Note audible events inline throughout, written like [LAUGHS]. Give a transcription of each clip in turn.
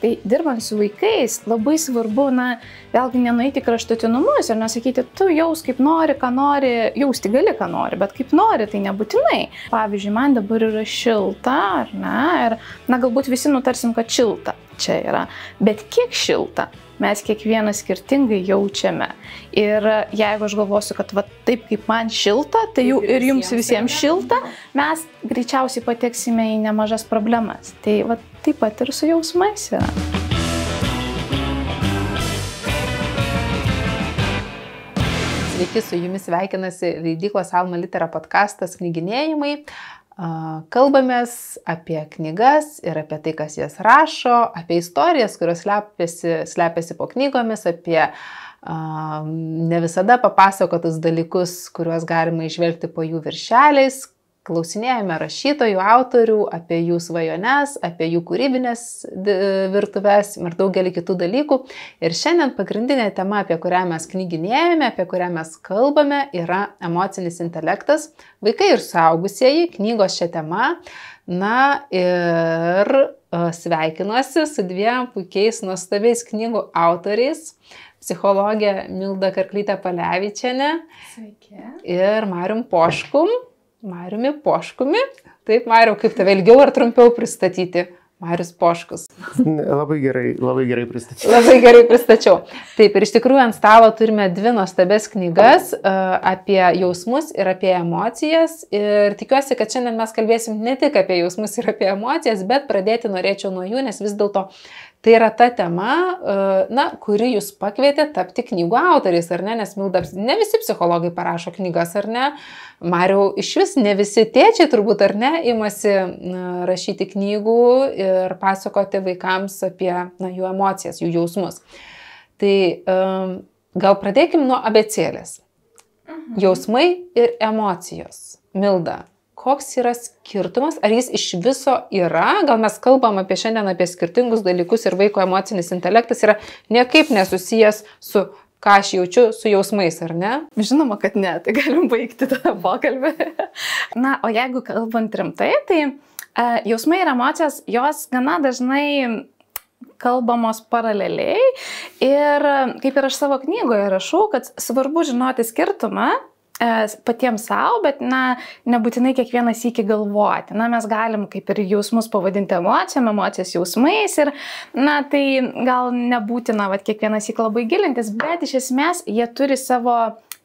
Tai dirbant su vaikais labai svarbu, na, vėlgi nenueiti kraštutinumus ir nesakyti, tu jaus kaip nori, ką nori, jausti gali, ką nori, bet kaip nori, tai nebūtinai. Pavyzdžiui, man dabar yra šilta, ar ne, ir, na, galbūt visi nutarsim, kad šilta čia yra, bet kiek šilta mes kiekvienas skirtingai jaučiame. Ir jeigu aš galvosiu, kad va, taip kaip man šilta, tai jau ir jums visiems šilta, mes greičiausiai pateksime į nemažas problemas. Tai va, taip pat ir su jausmais yra. Sveiki, su jumis sveikinasi Leidyklos Alma Litera podkastas knyginėjimai. Kalbamės apie knygas ir apie tai, kas jas rašo, apie istorijas, kurios slepiasi, slepiasi po knygomis, apie ne visada papasakotus dalykus, kuriuos galima išvelgti po jų viršeliais, klausinėjame rašytojų, autorių apie jų svajones, apie jų kūrybinės virtuves ir daugelį kitų dalykų. Ir šiandien pagrindinė tema, apie kurią mes knyginėjame, apie kurią mes kalbame, yra emocinis intelektas. Vaikai ir suaugusieji knygos šią temą. Na ir sveikinuosi su dviem puikiais, nuostabiais knygų autoriais psichologė Milda Karklytė Palevičiane Sveiki. ir Marium Poškum. Mariumi Poškumi. Taip, Mariu, kaip tave ilgiau ar trumpiau pristatyti? Marius Poškus. Labai gerai, labai gerai pristačiau. Labai gerai pristačiau. Taip, ir iš tikrųjų ant stalo turime dvi nuostabės knygas uh, apie jausmus ir apie emocijas. Ir tikiuosi, kad šiandien mes kalbėsim ne tik apie jausmus ir apie emocijas, bet pradėti norėčiau nuo jų, nes vis dėlto Tai yra ta tema, na, kuri jūs pakvietė tapti knygų autoriais, ar ne? Nes Milda, ne visi psichologai parašo knygas, ar ne? Mariau, iš vis ne visi tėčiai turbūt, ar ne, imasi rašyti knygų ir pasakoti vaikams apie na, jų emocijas, jų jausmus. Tai um, gal pradėkim nuo abecėlės. Mhm. Jausmai ir emocijos. Milda, koks yra skirtumas, ar jis iš viso yra, gal mes kalbam apie šiandien apie skirtingus dalykus ir vaiko emocinis intelektas yra niekaip nesusijęs su ką aš jaučiu su jausmais, ar ne? Žinoma, kad ne, tai galim baigti tą pokalbį. Na, o jeigu kalbant rimtai, tai uh, jausmai ir emocijos, jos gana dažnai kalbamos paraleliai ir kaip ir aš savo knygoje rašau, kad svarbu žinoti skirtumą patiems savo, bet, na, nebūtinai kiekvienas iki galvoti. Na, mes galim kaip ir jausmus pavadinti emocijom, emocijas jausmais ir, na, tai gal nebūtina, va, kiekvienas iki labai gilintis, bet iš esmės jie turi savo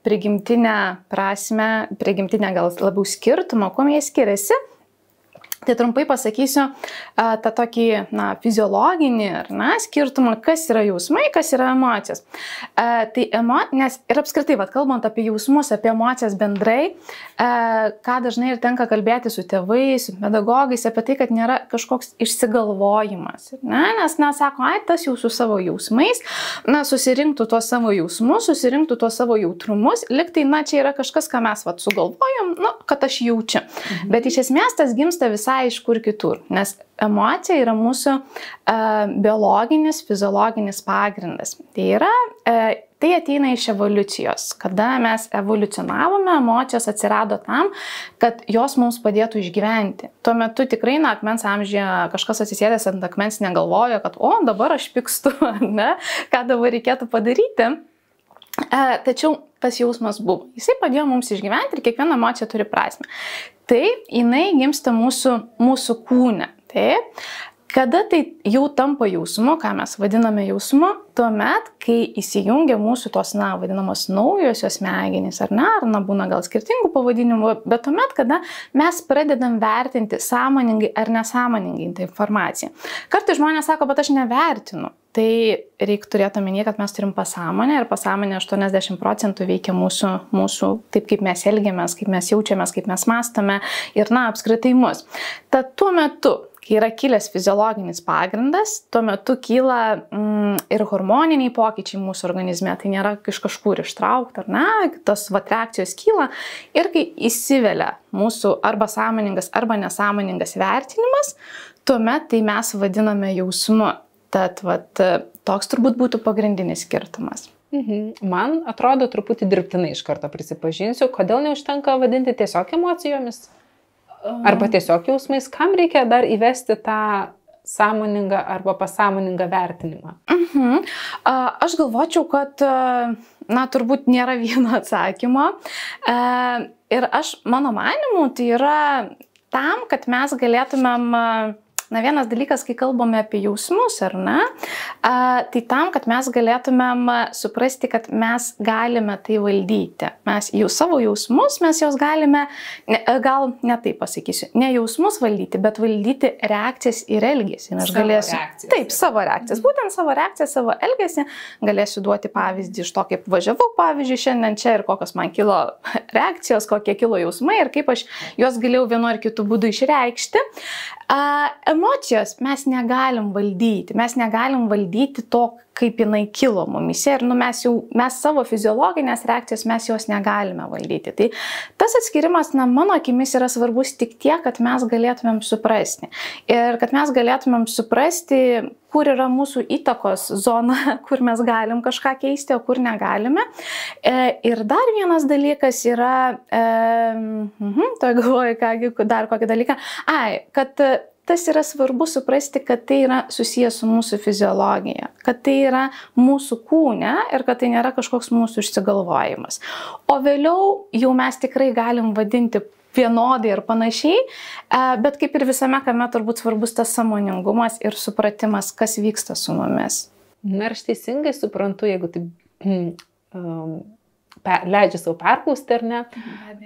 prigimtinę prasme, prigimtinę gal labiau skirtumą, kuo jie skiriasi. Tai trumpai pasakysiu tą tokį na, fiziologinį na, skirtumą, kas yra jausmai, kas yra emocijos. Tai emo, nes ir apskritai, vat, kalbant apie jausmus, apie emocijas bendrai, ką dažnai ir tenka kalbėti su tėvais, su pedagogais, apie tai, kad nėra kažkoks išsigalvojimas. Ne? Nes, na, sako, ai, tas jau su savo jausmais, na, susirinktų tuos savo jausmus, susirinktų tuos savo jautrumus, liktai, na, čia yra kažkas, ką mes, vat, sugalvojom, nu, kad aš jaučiu. Mhm. Bet iš esmės tas gimsta visai visai iš kur kitur, nes emocija yra mūsų uh, biologinis, fiziologinis pagrindas. Tai yra, uh, tai ateina iš evoliucijos. Kada mes evoliucionavome, emocijos atsirado tam, kad jos mums padėtų išgyventi. Tuo metu tikrai, na, akmens amžiuje kažkas atsisėdęs ant akmens negalvojo, kad, o, dabar aš pykstu, [LAUGHS] ne, ką dabar reikėtų padaryti. E, tačiau tas jausmas buvo. Jisai padėjo mums išgyventi ir kiekviena emocija turi prasme tai jinai gimsta mūsų, mūsų kūne. Taip. Kada tai jau tampa jausmu, ką mes vadiname jausmu, tuomet, kai įsijungia mūsų tos, na, vadinamos naujosios smegenys, ar ne, ar, na, būna gal skirtingų pavadinimų, bet tuomet, kada mes pradedam vertinti sąmoningai ar nesąmoningai tą informaciją. Kartai žmonės sako, bet aš nevertinu. Tai reikia turėti omenyje, kad mes turim pasąmonę ir pasąmonė 80 procentų veikia mūsų, mūsų, taip kaip mes elgiamės, kaip mes jaučiamės, kaip mes mastome ir, na, apskritai mus. Tad tuo metu, kai yra kilęs fiziologinis pagrindas, tuo metu kyla mm, ir hormoniniai pokyčiai mūsų organizme, tai nėra iš kažkur ištraukta, ar ne, tos vat reakcijos kyla ir kai įsivelia mūsų arba sąmoningas, arba nesąmoningas vertinimas, tuomet tai mes vadiname jausmu. Tad vat, toks turbūt būtų pagrindinis skirtumas. Mhm. Man atrodo truputį dirbtinai iš karto prisipažinsiu, kodėl neužtenka vadinti tiesiog emocijomis. Arba tiesiog jausmais, kam reikia dar įvesti tą sąmoningą arba pasąmoningą vertinimą? Mhm. Aš galvočiau, kad, na, turbūt nėra [LAUGHS] vieno atsakymo. Ir aš, mano manimu, tai yra tam, kad mes galėtumėm Na vienas dalykas, kai kalbame apie jausmus, ar ne, a, tai tam, kad mes galėtumėm suprasti, kad mes galime tai valdyti. Mes jau savo jausmus, mes juos galime, ne, gal ne taip pasakysiu, ne jausmus valdyti, bet valdyti reakcijas ir elgesį. Aš galėsiu. Reakcijas. Taip, savo reakcijas. Būtent savo reakciją, savo elgesį. Galėsiu duoti pavyzdį iš to, kaip važiavau, pavyzdžiui, šiandien čia ir kokios man kilo [LAUGHS] reakcijos, kokie kilo jausmai ir kaip aš juos galėjau vienu ar kitu būdu išreikšti. A, emocijos mes negalim valdyti, mes negalim valdyti to, kaip jinai kilo mumise ir nu, mes jau, mes savo fiziologinės reakcijas mes jos negalime valdyti. Tai tas atskirimas, na, mano akimis yra svarbus tik tiek, kad mes galėtumėm suprasti. Ir kad mes galėtumėm suprasti, kur yra mūsų įtakos zona, [LAUGHS] kur mes galim kažką keisti, o kur negalime. E, ir dar vienas dalykas yra, e, mhm, to galvoju, kągi, dar kokį dalyką, ai, kad tas yra svarbu suprasti, kad tai yra susijęs su mūsų fiziologija, kad tai yra mūsų kūne ir kad tai nėra kažkoks mūsų išsigalvojimas. O vėliau jau mes tikrai galim vadinti vienodai ir panašiai, e, bet kaip ir visame kame turbūt svarbus tas samoningumas ir supratimas, kas vyksta su mumis. Na ir aš teisingai suprantu, jeigu tai [CLEARS THROAT] um, leidžia savo perklausti ar ne,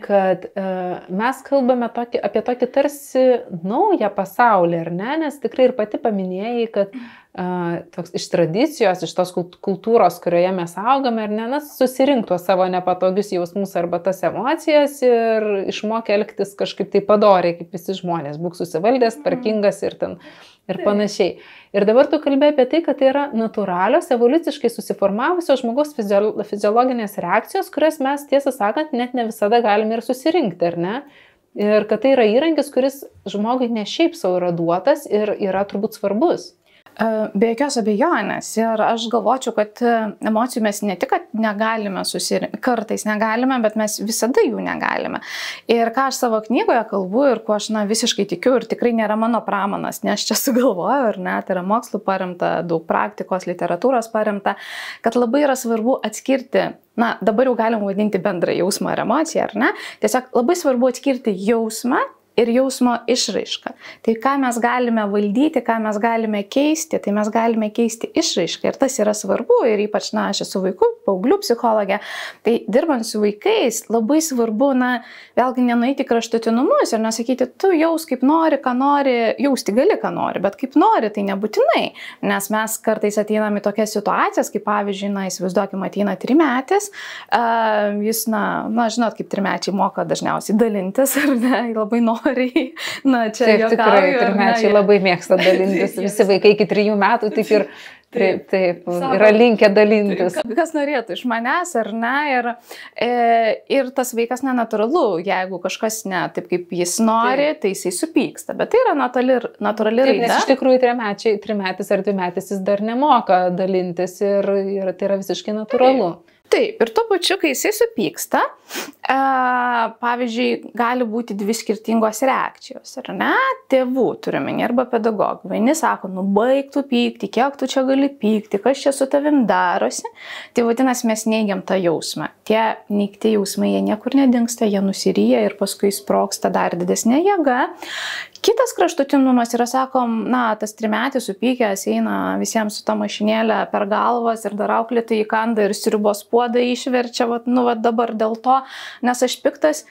kad uh, mes kalbame tokį, apie tokį tarsi naują pasaulį, ar ne, nes tikrai ir pati paminėjai, kad uh, toks iš tradicijos, iš tos kultūros, kurioje mes augame, ar ne, nes susirinktų savo nepatogius jausmus arba tas emocijas ir išmokė elgtis kažkaip tai padoriai, kaip visi žmonės, būk susivaldęs, tvarkingas ir ten ir panašiai. Ir dabar tu kalbėjai apie tai, kad tai yra natūralios, evoliuciškai susiformavusios žmogaus fiziologinės reakcijos, kurias mes tiesą sakant net ne visada galime ir susirinkti, ar ne? Ir kad tai yra įrankis, kuris žmogui ne šiaip savo yra duotas ir yra turbūt svarbus. E, be jokios abejonės. Ir aš galvočiau, kad e, emocijų mes ne tik, kad negalime susirinkti, kartais negalime, bet mes visada jų negalime. Ir ką aš savo knygoje kalbu ir kuo aš na, visiškai tikiu ir tikrai nėra mano pramanas, nes čia sugalvoju, ar ne, tai yra mokslu paremta, daug praktikos, literatūros paremta, kad labai yra svarbu atskirti na, dabar jau galim vadinti bendrą jausmą ar emociją, ar ne? Tiesiog labai svarbu atskirti jausmą ir jausmo išraiška. Tai ką mes galime valdyti, ką mes galime keisti, tai mes galime keisti išraišką. Ir tas yra svarbu. Ir ypač, na, aš esu vaikų, paauglių psichologė, tai dirbant su vaikais labai svarbu, na, vėlgi nenueiti kraštutinumus ir nesakyti, tu jaus kaip nori, ką nori, jausti gali, ką nori, bet kaip nori, tai nebūtinai, nes mes kartais ateiname į tokias situacijas, kaip pavyzdžiui, na, įsivaizduokime, ateina trimetis, uh, jis, na, na, žinot, kaip trimečiai moka dažniausiai dalintis ar ne, [LAUGHS] labai nori noriai. Na, čia taip, tikrai, trimečiai labai mėgsta dalintis. [LAUGHS] Visi vaikai iki trijų metų taip ir [LAUGHS] Taip, taip, Savo, yra linkę dalintis. Taip, kas norėtų iš manęs ar ne. Ir, e, ir tas vaikas nenatūralu, jeigu kažkas ne taip, kaip jis nori, taip. tai jisai supyksta. Bet tai yra natūrali, natūrali raida. Nes iš tikrųjų trimečiai, trimetis ar dvimetis jis dar nemoka dalintis ir, ir tai yra visiškai natūralu. Taip. Ir tuo pačiu, kai jisai supyksta, e, pavyzdžiui, gali būti dvi skirtingos reakcijos, ar ne? Tėvų turime, arba pedagogų. Vieni sako, nu baigtų pykti, kiek tu čia gali pykti, kas čia su tavim darosi. Tai vadinasi, mes neigiam tą jausmą. Tie neikti jausmai, jie niekur nedingsta, jie nusiryja ir paskui sproksta dar didesnė jėga. Kitas kraštutinumas yra, sakom, na, tas trimetis supykęs eina visiems su ta mašinėlė per galvas ir dar auklėtai įkanda ir sirubos puodą išverčia, vat, nu, vat dabar dėl to, nes aš piktas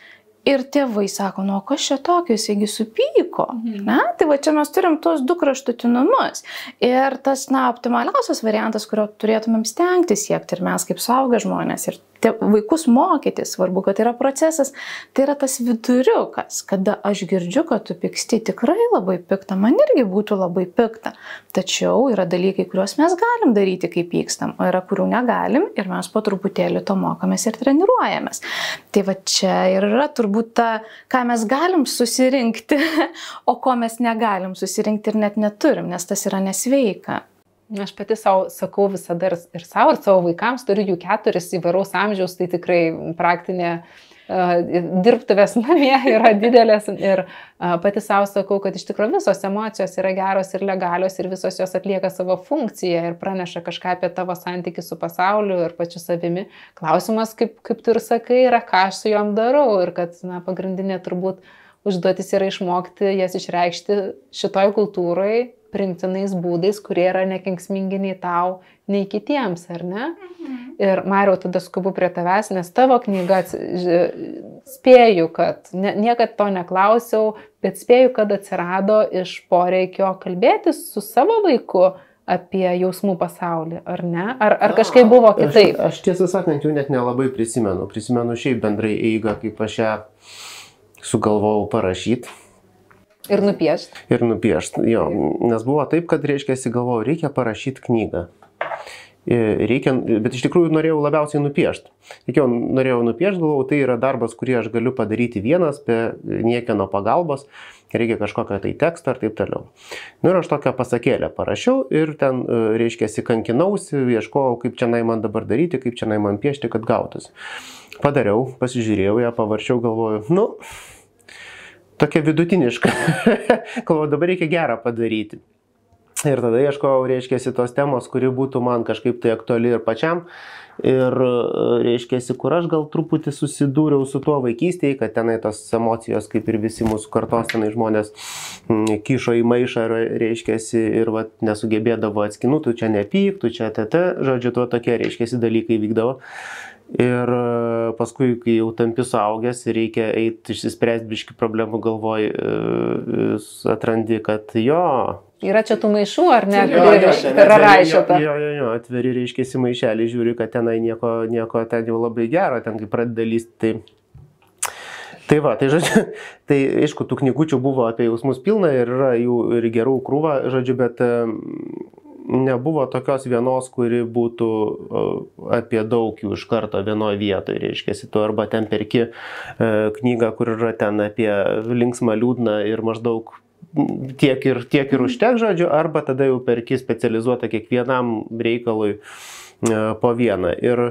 Ir tėvai sako, nu, kas čia tokio, jisaigi supyko. Mhm. Na, tai va čia mes turim tuos du kraštutinumus. Ir tas, na, optimaliausias variantas, kurio turėtumėm stengtis siekti ir mes kaip suaugę žmonės, ir te, vaikus mokyti, svarbu, kad yra procesas, tai yra tas viduriukas, kada aš girdžiu, kad tu pyksti, tikrai labai pikta, man irgi būtų labai pikta. Tačiau yra dalykai, kuriuos mes galim daryti, kai pykstam, o yra, kurių negalim ir mes po truputėlį to mokomės ir treniruojamės. Tai va čia ir yra turbūt ta, ką mes galim susirinkti, [LAUGHS] o ko mes negalim susirinkti ir net neturim, nes tas yra nesveika. Aš pati savo sakau visada ir, ir savo, ir savo vaikams, turiu jų keturis įvairaus amžiaus, tai tikrai praktinė dirbtuvės namie [LAUGHS] yra didelės ir pati savo sakau, kad iš tikrųjų visos emocijos yra geros ir legalios ir visos jos atlieka savo funkciją ir praneša kažką apie tavo santykių su pasauliu ir pačiu savimi. Klausimas, kaip, kaip tu ir sakai, yra, ką aš su juom darau ir kad na, pagrindinė turbūt užduotis yra išmokti jas išreikšti šitoj kultūrai primtinais būdais, kurie yra nekenksmingi nei tau, nei kitiems, ar ne? Mhm. Ir Mariau, tada skubu prie tavęs, nes tavo knyga, spėju, kad ne, niekad to neklausiau, bet spėju, kad atsirado iš poreikio kalbėtis su savo vaiku apie jausmų pasaulį, ar ne? Ar, ar kažkaip buvo kitaip? Aš, aš tiesą sakant, jau net nelabai prisimenu. Prisimenu šiaip bendrai eigą, kaip aš ją sugalvojau parašyti Ir nupiešti. Ir nupiešti, jo. Nes buvo taip, kad, reiškia, galvojau, reikia parašyti knygą. Reikia, bet iš tikrųjų norėjau labiausiai nupiešti. Reikėjo, norėjau nupiešti, galvojau, tai yra darbas, kurį aš galiu padaryti vienas, be niekieno pagalbos, reikia kažkokio tai teksto ir taip toliau. Nu, ir aš tokią pasakėlę parašiau ir ten, reiškia, kankinausi, ieškojau, kaip čia nai man dabar daryti, kaip čia nai man piešti, kad gautųsi. Padariau, pasižiūrėjau ją, pavarčiau, galvoju, nu, tokia vidutiniška. [LAUGHS] Galvoju, dabar reikia gerą padaryti. Ir tada ieškojau, reiškia, tos temos, kuri būtų man kažkaip tai aktuali ir pačiam. Ir, reiškia, kur aš gal truputį susidūriau su tuo vaikystėje, kad tenai tos emocijos, kaip ir visi mūsų kartos tenai žmonės, mm, kišo į maišą, reiškia, ir vat, nesugebėdavo atskinu, tu čia nepyk, tu čia tete, žodžiu, tuo tokie, reiškia, dalykai vykdavo. Ir e, paskui, kai jau tampi suaugęs ir reikia eiti išsispręsti biški problemų, galvoj, e, atrandi, kad jo. Yra čia tų maišų, ar ne? Yra raišėta. Jo, jo, jo, atveri, reiškia, maišelį, žiūri, kad tenai nieko, nieko ten jau labai gero, ten kai pradeda lysti. Tai... Tai va, tai žodžiu, [LAUGHS] tai aišku, tų knygučių buvo apie jausmus pilna ir yra jų ir gerų krūva, žodžiu, bet nebuvo tokios vienos, kuri būtų apie daug jų iš karto vienoje vietoje, reiškia, tu arba ten perki e, knygą, kur yra ten apie linksmą liūdną ir maždaug tiek ir, tiek ir užtek žodžiu, arba tada jau perki specializuotą kiekvienam reikalui e, po vieną. Ir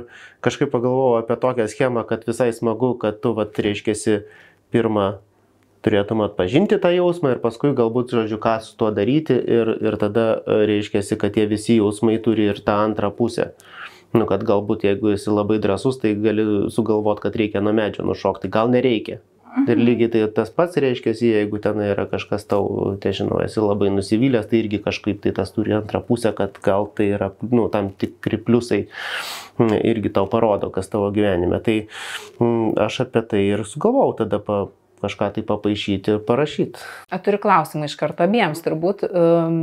kažkaip pagalvojau apie tokią schemą, kad visai smagu, kad tu, vat, reiškia, pirmą turėtum atpažinti tą jausmą ir paskui galbūt, žodžiu, ką su tuo daryti ir, ir tada e, reiškia, kad tie visi jausmai turi ir tą antrą pusę. Nu, kad galbūt jeigu esi labai drasus, tai gali sugalvoti, kad reikia nuo medžio nušokti, gal nereikia. Ir mhm. lygiai tai tas pats reiškia, jeigu ten yra kažkas tau, tai žinau, esi labai nusivylęs, tai irgi kažkaip tai tas turi antrą pusę, kad gal tai yra nu, tam tikri pliusai irgi tau parodo, kas tavo gyvenime. Tai aš apie tai ir sugalvojau tada pa, kažką tai papaišyti ir parašyti. Turiu klausimą iš karto abiems turbūt, um,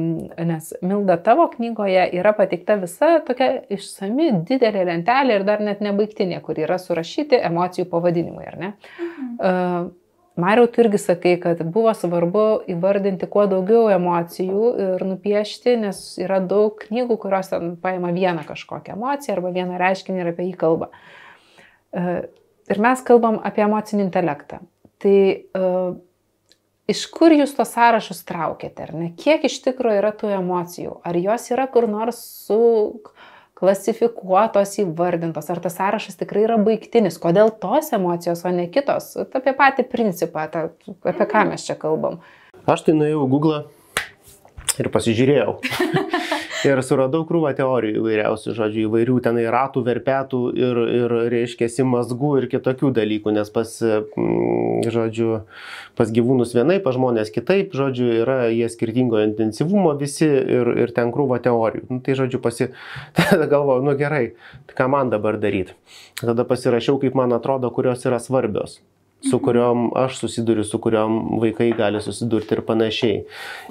nes Milda tavo knygoje yra pateikta visa tokia išsami didelė lentelė ir dar net nebaigtinė, kur yra surašyti emocijų pavadinimai, ar ne? Mhm. Uh, Mariau, tu irgi sakai, kad buvo svarbu įvardinti kuo daugiau emocijų ir nupiešti, nes yra daug knygų, kurios ten paima vieną kažkokią emociją arba vieną reiškinį ir apie jį kalba. Uh, ir mes kalbam apie emocinį intelektą. Tai uh, iš kur jūs tos sąrašus traukėte, ar ne? Kiek iš tikrųjų yra tų emocijų? Ar jos yra kur nors su klasifikuotos, įvardintos, ar tas sąrašas tikrai yra baigtinis, kodėl tos emocijos, o ne kitos, apie patį principą, ta, apie ką mes čia kalbam. Aš tai nuėjau į Google ir pasižiūrėjau. [LAUGHS] ir suradau krūvą teorijų įvairiausių, žodžiu, įvairių tenai ratų, verpetų ir, ir reiškia, mazgų ir kitokių dalykų, nes pas, mm, žodžiu, pas gyvūnus vienai, pas žmonės kitaip, žodžiu, yra jie skirtingo intensyvumo visi ir, ir ten krūva teorijų. Nu, tai, žodžiu, pasi... [LAUGHS] tada galvoju, nu gerai, tai ką man dabar daryti. Tada pasirašiau, kaip man atrodo, kurios yra svarbios su kuriuom aš susiduriu, su kuriuom vaikai gali susidurti ir panašiai.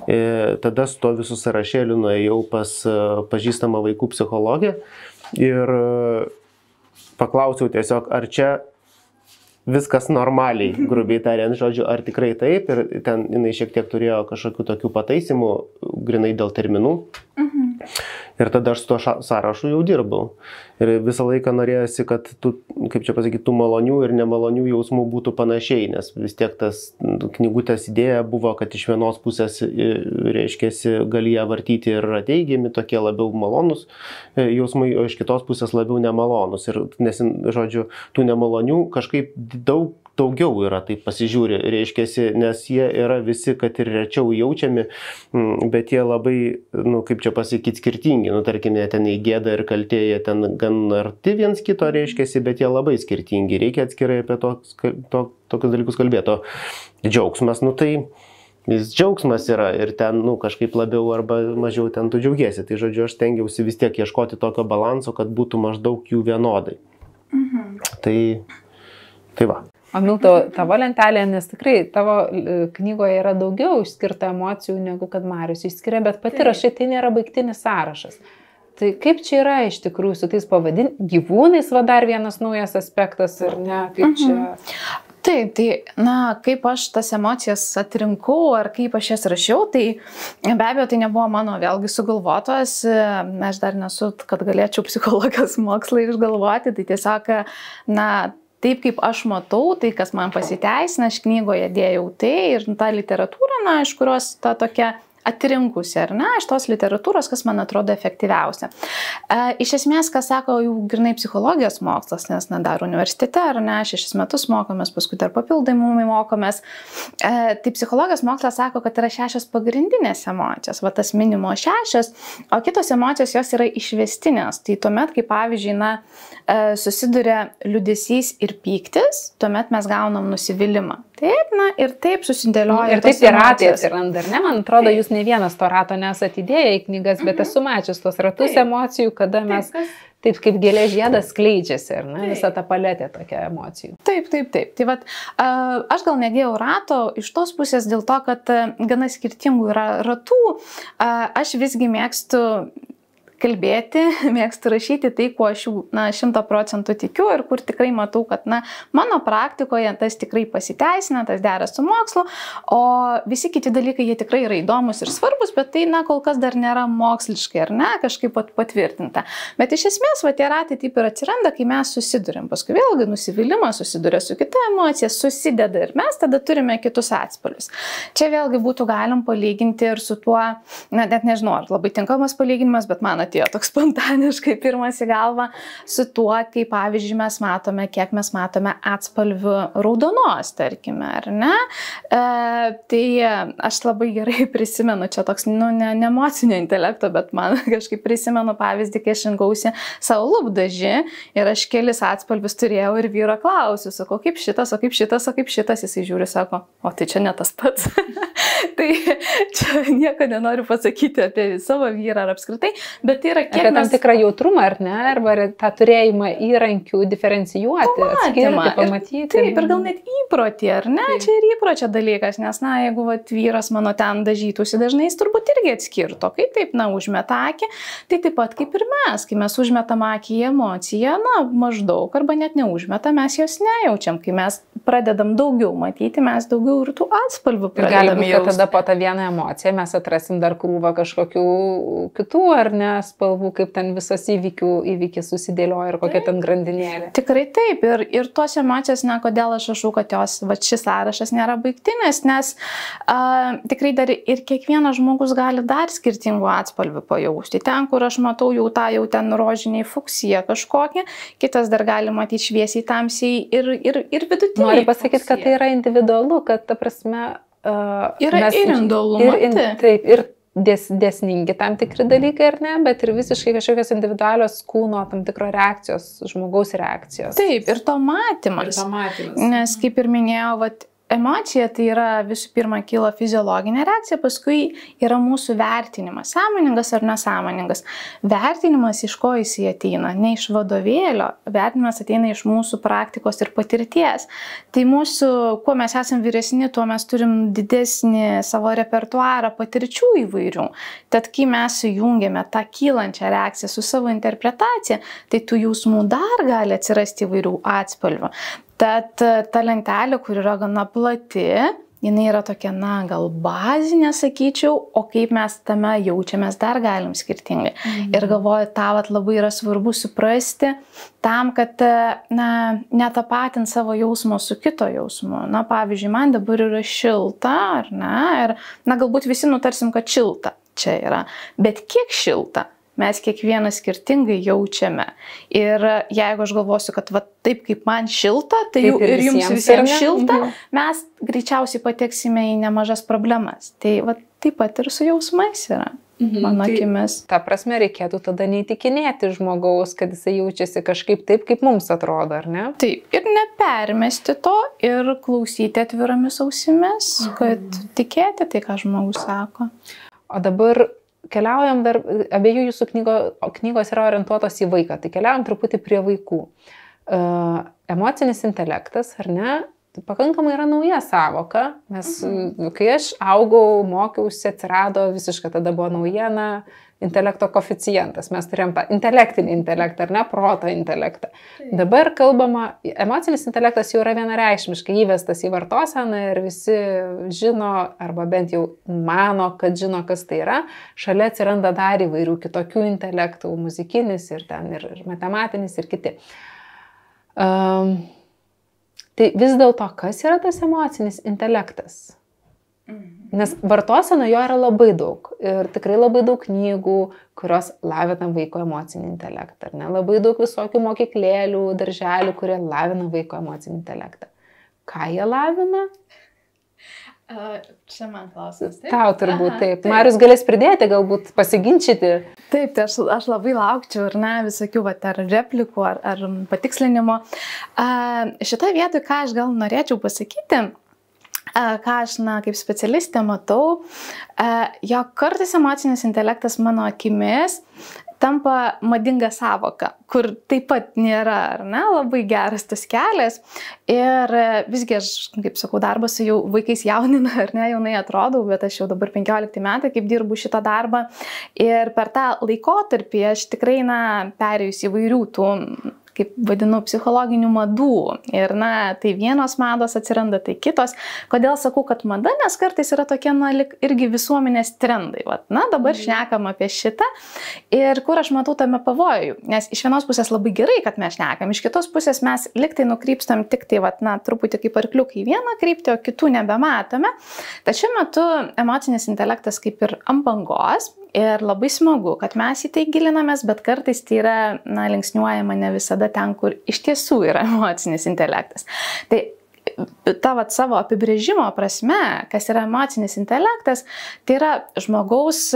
E, tada su to visų sąrašėliu nuėjau pas e, pažįstamą vaikų psichologę ir e, paklausiau tiesiog, ar čia viskas normaliai, [LAUGHS] grubiai tariant, žodžiu, ar tikrai taip. Ir ten jinai šiek tiek turėjo kažkokių tokių pataisimų, grinai dėl terminų. Mhm. Ir tada aš su ša- sąrašu jau dirbau. Ir visą laiką norėjosi, kad tų, kaip čia pasakyti, tų malonių ir nemalonių jausmų būtų panašiai, nes vis tiek tas knygutės idėja buvo, kad iš vienos pusės, reiškia, gali ją vartyti ir teigiami, tokie labiau malonus e, jausmai, o iš kitos pusės labiau nemalonus. Ir, nes, žodžiu, tų nemalonių kažkaip daug daugiau yra, taip pasižiūri, reiškia, nes jie yra visi, kad ir rečiau jaučiami, bet jie labai, nu, kaip čia pasakyti, skirtingi. Nu, tarkim, jie ten į gėdą ir kaltė, jie ten gan arti viens kito, reiškia, bet jie labai skirtingi. Reikia atskirai apie to, to, tokius dalykus kalbėti. O džiaugsmas, nu tai jis džiaugsmas yra ir ten, nu, kažkaip labiau arba mažiau ten tu džiaugiesi. Tai žodžiu, aš stengiausi vis tiek ieškoti tokio balanso, kad būtų maždaug jų vienodai. Mhm. Tai, tai va. O Milto, tavo lentelė, nes tikrai tavo e, knygoje yra daugiau išskirta emocijų negu kad Marius išskiria, bet pati Taip. rašai tai nėra baigtinis sąrašas. Tai kaip čia yra iš tikrųjų su tais pavadin gyvūnais, va dar vienas naujas aspektas, ar ne? Kaip čia... Mhm. Taip, tai, na, kaip aš tas emocijas atrinkau ar kaip aš jas rašiau, tai be abejo tai nebuvo mano vėlgi sugalvotos, aš dar nesu, kad galėčiau psichologijos mokslai išgalvoti, tai tiesiog, na, taip kaip aš matau, tai kas man pasiteisina, aš knygoje dėjau tai ir tą literatūrą, na, iš kurios ta tokia atrinkusi, ar ne, iš tos literatūros, kas man atrodo efektyviausia. E, iš esmės, kas sako jau grinai psichologijos mokslas, nes, na, dar universitete, ar ne, šešis metus mokomės, paskui dar papildomai mokomės, e, tai psichologijos mokslas sako, kad yra šešios pagrindinės emocijos, va tas minimo šešios, o kitos emocijos jos yra išvestinės. Tai tuomet, kai pavyzdžiui, na, e, susiduria liudesys ir pyktis, tuomet mes gaunam nusivylimą. Taip, na ir taip susidėlioja. Ir taip tie ratai atsiranda, ar ne? Man atrodo, jūs ne vienas to rato nesate įdėję į knygas, bet mhm. esu mačius tos ratus taip. emocijų, kada mes taip, taip kaip gėlė žiedas skleidžiasi, ar ne? Visa ta paletė tokia emocijų. Taip, taip, taip. Tai vad, aš gal nedėjau rato iš tos pusės dėl to, kad gana skirtingų yra ratų. Aš visgi mėgstu kalbėti, [LAUGHS] mėgstu rašyti tai, kuo aš jau, na, šimta procentų tikiu ir kur tikrai matau, kad, na, mano praktikoje tas tikrai pasiteisina, tas dera su mokslu, o visi kiti dalykai, jie tikrai yra įdomus ir svarbus, bet tai, na, kol kas dar nėra moksliškai, ar ne, kažkaip patvirtinta. Bet iš esmės, va, tie ratai taip ir atsiranda, kai mes susidurėm. Paskui vėlgi nusivylimas susiduria su kita emocija, susideda ir mes tada turime kitus atspalvius. Čia vėlgi būtų galim palyginti ir su tuo, na, net nežinau, ar labai tinkamas palyginimas, bet man atėjo toks [LAUGHS] spontaniškai pirmas į galvą su tuo, kaip pavyzdžiui mes matome, kiek mes matome atspalvių raudonos, tarkime, ar ne. E, tai aš labai gerai [LAUGHS] prisimenu, čia toks, nu, ne, ne emocinio intelekto, bet man [LAUGHS] kažkaip prisimenu pavyzdį, kai aš rinkausi savo lūpdažį ir aš kelis atspalvius turėjau ir vyro klausiu, sakau, kaip šitas, o kaip šitas, o kaip šitas, jisai žiūri, sako, o tai čia ne tas pats. tai čia nieko nenoriu pasakyti apie savo vyrą ar apskritai, bet tai yra kiek... Apie tam mes... tikrą jautrumą, ar ne, arba tą turėjimą įrankių diferencijuoti, pamatymą, atskirti, pamatyti. Ir, taip, ir gal net įprotį, ar ne, taip. čia ir įpročio dalykas, nes, na, jeigu vat, vyras mano ten dažytųsi, dažnai jis turbūt irgi atskirto, kai taip, na, užmeta akį, tai taip pat kaip ir mes, kai mes užmetam akį į emociją, na, maždaug, arba net neužmetam, mes jos nejaučiam, kai mes pradedam daugiau matyti, mes daugiau ir tų atspalvių pradedam. Gali būti, tada po tą vieną emociją mes atrasim dar krūvą kažkokių kitų, ar ne, spalvų, kaip ten visas įvykių, įvykis susidėlioja ir kokia taip. ten grandinėlė. Tikrai taip. Ir, ir tos emocijos, na, kodėl aš rašau, kad jos, va, šis sąrašas nėra baigtinis, nes a, tikrai dar ir kiekvienas žmogus gali dar skirtingų atspalvių pajausti. Ten, kur aš matau jau tą jau ten rožiniai fuksiją kažkokią, kitas dar gali matyti šviesiai tamsiai ir, ir, ir vidutinį. Noriu pasakyti, kad tai yra individualu, kad ta prasme Uh, yra mes, ir individualumas. Ir, in, taip, ir dės, dėsningi tam tikri dalykai ar ne, bet ir visiškai kažkokios individualios kūno tam tikro reakcijos, žmogaus reakcijos. Taip, ir to matymas. Ir to matymas. Nes kaip ir minėjau, vat, Emocija tai yra visų pirma kyla fiziologinė reakcija, paskui yra mūsų vertinimas, sąmoningas ar nesąmoningas. Vertinimas iš ko jis ateina, ne iš vadovėlio, vertinimas ateina iš mūsų praktikos ir patirties. Tai mūsų, kuo mes esame vyresni, tuo mes turim didesnį savo repertuarą patirčių įvairių. Tad kai mes sujungiame tą kylančią reakciją su savo interpretacija, tai tų jausmų dar gali atsirasti įvairių atspalvių. Tad e, ta lentelė, kur yra gana plati, jinai yra tokia, na, gal bazinė, sakyčiau, o kaip mes tame jaučiamės dar galim skirtingai. Mhm. Ir galvoju, tą vat, labai yra svarbu suprasti tam, kad, na, netapatint savo jausmo su kito jausmu. Na, pavyzdžiui, man dabar yra šilta, ar ne, ir, na, galbūt visi nutarsim, kad šilta čia yra, bet kiek šilta? Mes kiekvienas skirtingai jaučiame. Ir jeigu aš galvosiu, kad va, taip kaip man šilta, tai jau ir jums visiems šilta, mhm. mes greičiausiai pateksime į nemažas problemas. Tai va, taip pat ir su jausmais yra. Mhm, mano tai akimis. Ta prasme, reikėtų tada neįtikinėti žmogaus, kad jisai jaučiasi kažkaip taip, kaip mums atrodo, ar ne? Taip, ir nepermesti to ir klausyti atviromis ausimis, mhm. kad tikėti tai, ką žmogus sako. O dabar keliaujam dar, abiejų jūsų knygo, knygos yra orientuotos į vaiką, tai keliaujam truputį prie vaikų. Uh, emocinis intelektas, ar ne, tai pakankamai yra nauja savoka, nes mhm. kai aš augau, mokiausi, atsirado visiškai tada buvo naujiena, intelekto koficijantas. Mes turėjom tą intelektinį intelektą, ar ne, proto intelektą. Taip. Dabar kalbama, emocinis intelektas jau yra vienareikšmiškai įvestas į vartoseną ir visi žino, arba bent jau mano, kad žino, kas tai yra. Šalia atsiranda dar įvairių kitokių intelektų, muzikinis ir ten ir, ir matematinis ir kiti. Um, tai vis dėlto, kas yra tas emocinis intelektas? Mhm. Nes vartosena jo yra labai daug. Ir tikrai labai daug knygų, kurios lavina vaiko emocinį intelektą. Ne? Labai daug visokių mokyklėlių, darželių, kurie lavina vaiko emocinį intelektą. Ką jie lavina? Uh, čia man klausimas. Taip? Tau turbūt Aha, taip. taip. Marius galės pridėti, galbūt pasiginčyti. Taip, tai aš, aš labai laukčiau, ar ne, visokių, va, ar replikų, ar, ar patikslinimo. Uh, šitą vietą, ką aš gal norėčiau pasakyti, ką aš, na, kaip specialistė matau, jog kartais emocinis intelektas mano akimis tampa madinga savoka, kur taip pat nėra, ar ne, labai geras tas kelias. Ir visgi aš, kaip sakau, darbas su jau vaikais jaunina, ar ne, jaunai atrodau, bet aš jau dabar 15 metai, kaip dirbu šitą darbą. Ir per tą laikotarpį aš tikrai, na, perėjus įvairių tų kaip vadinu, psichologinių madų. Ir, na, tai vienos mados atsiranda, tai kitos. Kodėl sakau, kad mada, nes kartais yra tokie, na, irgi visuomenės trendai. Vat, na, dabar mhm. šnekam apie šitą. Ir kur aš matau tame pavojų. Nes iš vienos pusės labai gerai, kad mes šnekam, iš kitos pusės mes liktai nukrypstam tik tai, vat, na, truputį kaip arkliukai vieną kryptį, o kitų nebematome. Tačiau metu emocinis intelektas kaip ir ant bangos Ir labai smagu, kad mes į tai gilinamės, bet kartais tai yra, na, linksniuojama ne visada ten, kur iš tiesų yra [LAUGHS] emocinis intelektas. Tai ta vat, savo apibrėžimo prasme, kas yra emocinis intelektas, tai yra žmogaus,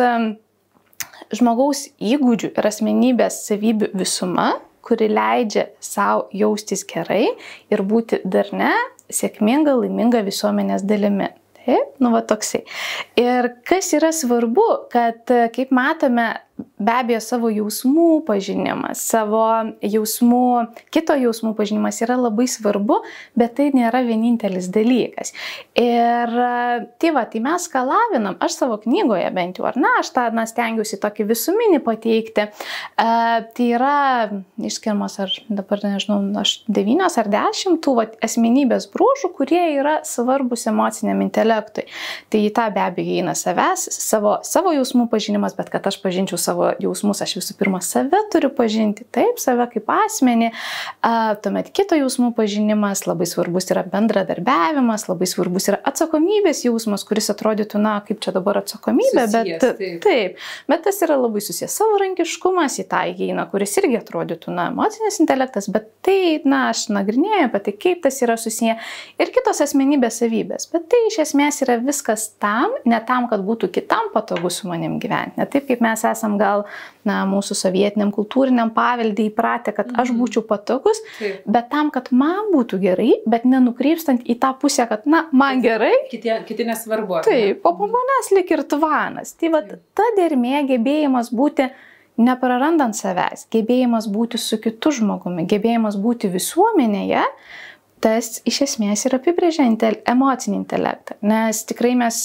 žmogaus įgūdžių ir asmenybės savybių visuma, kuri leidžia savo jaustis gerai ir būti darne, sėkminga, laiminga visuomenės dalimi. Nu va toksai. Ir kas yra svarbu, kad kaip matome, be abejo savo jausmų pažinimas, savo jausmų, kito jausmų pažinimas yra labai svarbu, bet tai nėra vienintelis dalykas. Ir tai va, tai mes ką lavinam, aš savo knygoje bent jau, ar ne, aš tą na, stengiuosi tokį visuminį pateikti. E, tai yra išskirmas, ar dabar nežinau, aš devynios ar dešimt tų va, asmenybės brūžų, kurie yra svarbus emociniam intelektui. Tai į tą be abejo įeina savęs, savo, savo jausmų pažinimas, bet kad aš pažinčiau savo jausmus, aš visų pirma save turiu pažinti, taip, save kaip asmenį, tuomet kito jausmų pažinimas, labai svarbus yra bendradarbiavimas, labai svarbus yra atsakomybės jausmas, kuris atrodytų, na, kaip čia dabar atsakomybė, susijęs, bet taip. taip, bet tas yra labai susijęs savarankiškumas į tą įeina, kuris irgi atrodytų, na, emocinis intelektas, bet tai, na, aš nagrinėju apie tai, kaip tas yra susiję ir kitos asmenybės savybės, bet tai iš esmės yra viskas tam, ne tam, kad būtų kitam patogu su manim gyventi, ne taip kaip mes esam gal na, mūsų sovietiniam kultūriniam paveldį įpratę, kad aš mhm. būčiau patogus, Taip. bet tam, kad man būtų gerai, bet nenukrypstant į tą pusę, kad, na, man gerai. Kiti, kiti nesvarbu. Taip, o po manęs lik ir tvanas. Tai va, ta dermė gebėjimas būti neprarandant savęs, gebėjimas būti su kitu žmogumi, gebėjimas būti visuomenėje, tas iš esmės ir apibrėžia intel, emocinį intelektą. Nes tikrai mes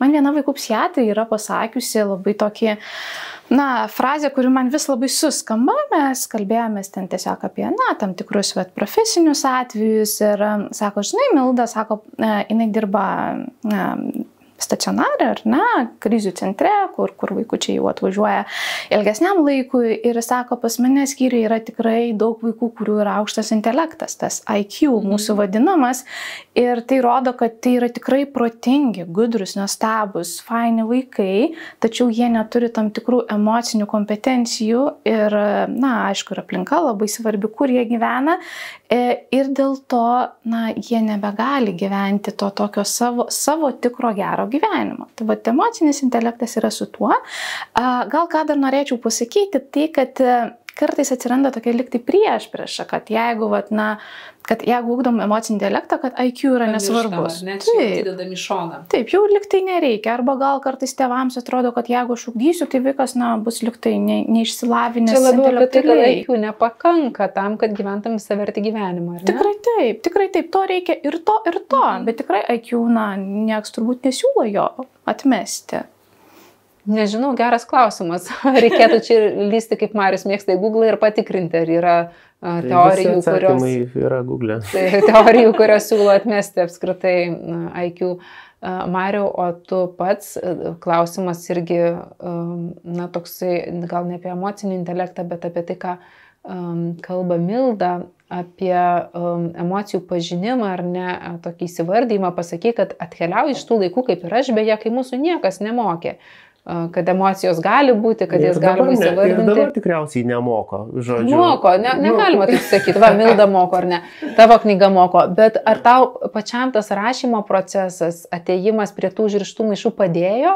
man viena vaikų psichiatrė yra pasakiusi labai tokį, na, frazę, kuri man vis labai suskamba, mes kalbėjomės ten tiesiog apie, na, tam tikrus vet, profesinius atvejus ir sako, žinai, Milda, sako, jinai dirba na, stacionare ar ne, krizių centre, kur, kur vaikučiai jau atvažiuoja ilgesniam laikui ir sako, pas mane skyriui yra tikrai daug vaikų, kurių yra aukštas intelektas, tas IQ mhm. mūsų vadinamas ir tai rodo, kad tai yra tikrai protingi, gudrus, nuostabus, faini vaikai, tačiau jie neturi tam tikrų emocinių kompetencijų ir, na, aišku, ir aplinka labai svarbi, kur jie gyvena e, ir dėl to, na, jie nebegali gyventi to tokio savo, savo tikro gero gyvenimo. Tai va, emocinis intelektas yra su tuo. Gal ką dar norėčiau pasakyti, tai kad kartais atsiranda tokia liktai prieš priešą, kad jeigu, vat, na, kad jeigu ugdom emocinį intelektą, kad IQ yra nesvarbus. Ne, taip, taip, jau liktai nereikia. Arba gal kartais tėvams atrodo, kad jeigu aš ugdysiu, tai vaikas, na, bus liktai ne, neišsilavinęs. Čia labiau apie tai, kad IQ nepakanka tam, kad gyventum saverti gyvenimą. Tikrai taip, tikrai taip, to reikia ir to, ir to. Mhm. Bet tikrai IQ, na, nieks turbūt nesiūlo jo atmesti. Nežinau, geras klausimas. [LAUGHS] Reikėtų čia lysti, kaip Marius mėgsta į Google ir patikrinti, ar yra uh, teorijų, kurios... yra Google. Tai teorijų, kurios siūlo atmesti apskritai IQ. Mariu, o tu pats, uh, klausimas irgi, na, toksai, gal ne apie emocinį intelektą, bet apie tai, ką kalba Milda, apie um, emocijų pažinimą ar ne, tokį įsivardymą, pasaky, kad atkeliauji iš tų laikų, kaip ir aš, beje, kai mūsų niekas nemokė. Uh, kad emocijos gali būti, kad jas galima įsivardinti. Ir dabar tikriausiai nemoko, žodžiu. Moko, ne, negalima taip sakyti, va, Milda moko ar ne, tavo knyga moko, bet ar tau pačiam tas rašymo procesas, ateimas prie tų žirštų maišų padėjo,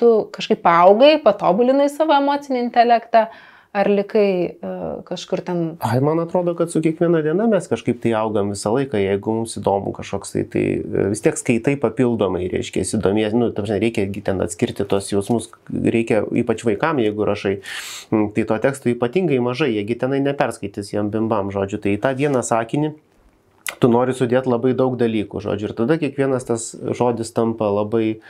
tu kažkaip augai, patobulinai savo emocinį intelektą, Ar likai uh, kažkur ten? Ai, man atrodo, kad su kiekviena diena mes kažkaip tai augam visą laiką, jeigu mums įdomu kažkoks tai, tai e, vis tiek skaitai papildomai, reiškia, įdomies, nu, tam žinai, reikia ten atskirti tos jausmus, reikia ypač vaikam, jeigu rašai, tai to teksto ypatingai mažai, jiegi tenai neperskaitys jam bimbam žodžiu, tai tą vieną sakinį tu nori sudėti labai daug dalykų, žodžiu, ir tada kiekvienas tas žodis tampa labai,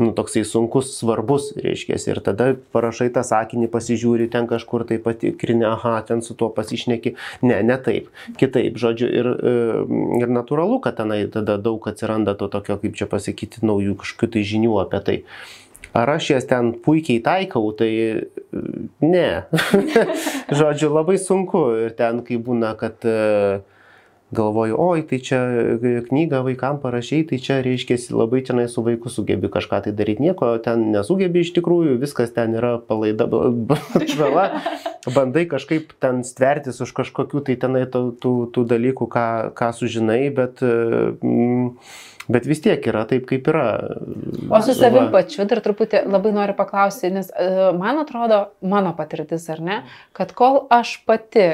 nu, toksai sunkus, svarbus, reiškia, ir tada parašai tą sakinį, pasižiūri ten kažkur tai patikrini, aha, ten su tuo pasišneki, ne, ne taip, kitaip, žodžiu, ir, e, ir natūralu, kad tenai tada daug atsiranda to tokio, kaip čia pasakyti, naujų kažkokių tai žinių apie tai. Ar aš jas ten puikiai taikau, tai e, ne. [LAUGHS] Žodžiu, labai sunku ir ten, kai būna, kad uh, galvoju, oi, tai čia knygą vaikam parašiai, tai čia reiškia labai tenai su vaiku sugebi kažką tai daryti, nieko ten nesugebi iš tikrųjų, viskas ten yra palaida [LAUGHS] žala, bandai kažkaip ten stvertis už kažkokių tai tenai tų, tų, tų dalykų, ką, ką sužinai, bet mm, Bet vis tiek yra taip, kaip yra. O su savim pačiu dar truputį labai noriu paklausti, nes uh, man atrodo, mano patirtis ar ne, kad kol aš pati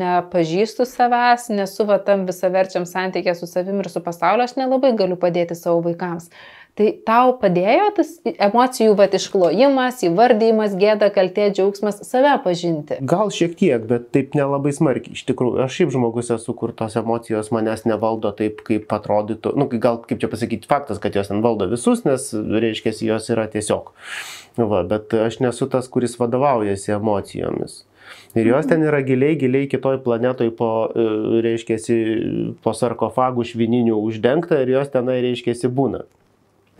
nepažįstu savęs, nesu va tam visaverčiam santykė su savim ir su pasauliu, aš nelabai galiu padėti savo vaikams. Tai tau padėjo tas emocijų va išklojimas, įvardymas, gėda, kaltė, džiaugsmas, save pažinti? Gal šiek tiek, bet taip nelabai smarkiai. Iš tikrųjų, aš šiaip žmogus esu, kur tos emocijos manęs nevaldo taip, kaip atrodytų. Nu, gal kaip čia pasakyti, faktas, kad jos ten valdo visus, nes reiškia, jos yra tiesiog. Va, bet aš nesu tas, kuris vadovaujasi emocijomis. Ir jos ten yra giliai, giliai kitoj planetoj po, e, reiškia, po sarkofagų švininių uždengta ir jos tenai, reiškia, būna.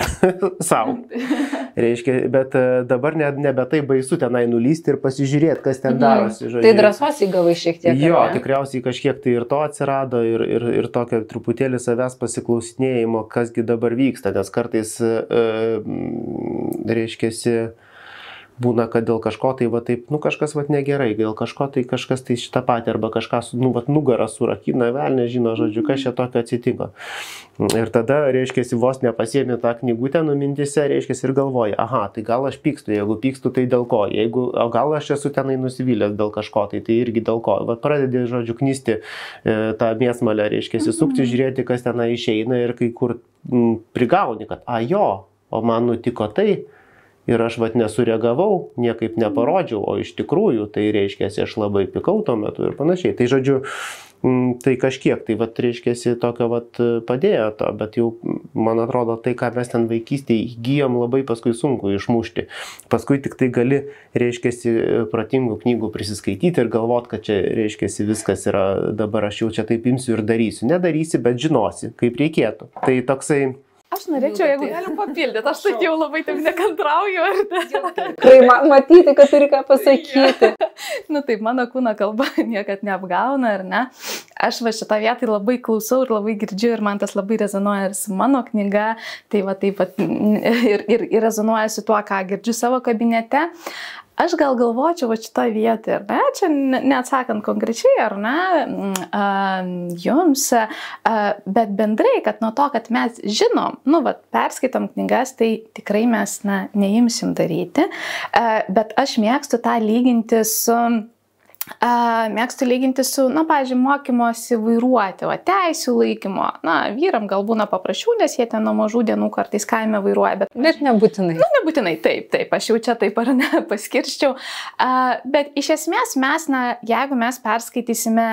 [LAUGHS] Sau. Reiškia, bet e, dabar net nebe tai baisu tenai nulysti ir pasižiūrėti, kas ten mhm. darosi. Žodžiu. Tai drąsos įgavai šiek tiek. Jo, ne? tikriausiai kažkiek tai ir to atsirado ir, ir, ir tokio truputėlį savęs pasiklausinėjimo, kasgi dabar vyksta, nes kartais, e, reiškia, būna, kad dėl kažko tai va taip, nu kažkas va negerai, dėl kažko tai kažkas tai šitą patį arba kažką, nu va nugarą surakina, vėl nežino, žodžiu, kas čia tokio atsitiko. Ir tada, reiškia, vos nepasiemi tą knygutę numintise, reiškia, ir galvoji, aha, tai gal aš pykstu, jeigu pykstu, tai dėl ko, jeigu, o gal aš esu tenai nusivylęs dėl kažko, tai tai irgi dėl ko. Va pradedi, žodžiu, knysti e, tą mėsmalę, reiškia, sukti, mhm. žiūrėti, kas tenai išeina ir kai kur m, prigauni, kad, a jo, o man nutiko tai, ir aš vat nesureagavau, niekaip neparodžiau, o iš tikrųjų tai reiškia, aš labai pikau tuo metu ir panašiai. Tai žodžiu, mm, tai kažkiek, tai vat, reiškia, tokio vat, padėjo to, bet jau, man atrodo, tai, ką mes ten vaikystėje įgyjom, labai paskui sunku išmušti. Paskui tik tai gali, reiškia, pratingų knygų prisiskaityti ir galvot, kad čia, reiškia, viskas yra, dabar aš jau čia taip imsiu ir darysiu. Nedarysi, bet žinosi, kaip reikėtų. Tai toksai Aš norėčiau, jeigu galim papildyti, aš taip jau labai taip nekantrauju. [LAUGHS] Tikrai ma matyti, kad turi ką pasakyti. [LAUGHS] nu taip, mano kūno kalba [LAUGHS] niekad neapgauna, ar ne? Aš va šitą vietą labai klausau ir labai girdžiu ir man tas labai rezonuoja ir su mano knyga, tai va taip pat ir, ir, ir rezonuoja su tuo, ką girdžiu savo kabinete. Aš gal galvočiau va šitą vietą, ar ne, čia neatsakant konkrečiai, ar ne, mm, jums, bet bendrai, kad nuo to, kad mes žinom, nu, va, perskaitom knygas, tai tikrai mes, na, neimsim daryti, bet aš mėgstu tą lyginti su mėgstu lyginti su, na, pažiūrėjau, mokymosi vairuoti, o teisų laikymo. Na, vyram gal būna paprasčiau, nes jie ten nuo mažų dienų kartais kaime vairuoja, bet... Bet nebūtinai. Na, nebūtinai, taip, taip, aš jau čia taip ar ne [LAUGHS] paskirščiau. Bet iš esmės mes, na, jeigu mes perskaitysime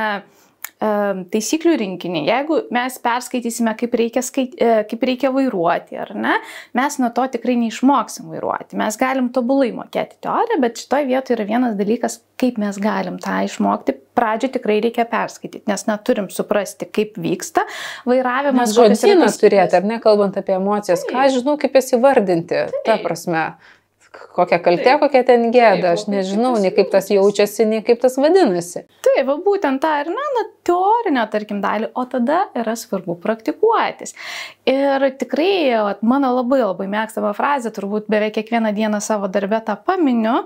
taisyklių rinkinį, jeigu mes perskaitysime, kaip reikia, skait, e, kaip reikia vairuoti, ar ne, mes nuo to tikrai neišmoksim vairuoti. Mes galim tobulai mokėti teoriją, bet šitoje vietoje yra vienas dalykas, kaip mes galim tą išmokti. Pradžio tikrai reikia perskaityti, nes neturim suprasti, kaip vyksta vairavimas. Žodyną turėti, ar ne, kalbant apie emocijas, ką aš žinau, kaip jas įvardinti, Taip. ta prasme kokia kaltė, kokia ten gėda, aš nežinau, nei kaip tas jaučiasi, nei kaip tas vadinasi. Taip, būtent tą ir, na, na, teorinę, tarkim, dalį, o tada yra svarbu praktikuotis. Ir tikrai, mano labai labai mėgstama frazė, turbūt beveik kiekvieną dieną savo darbę tą paminiu,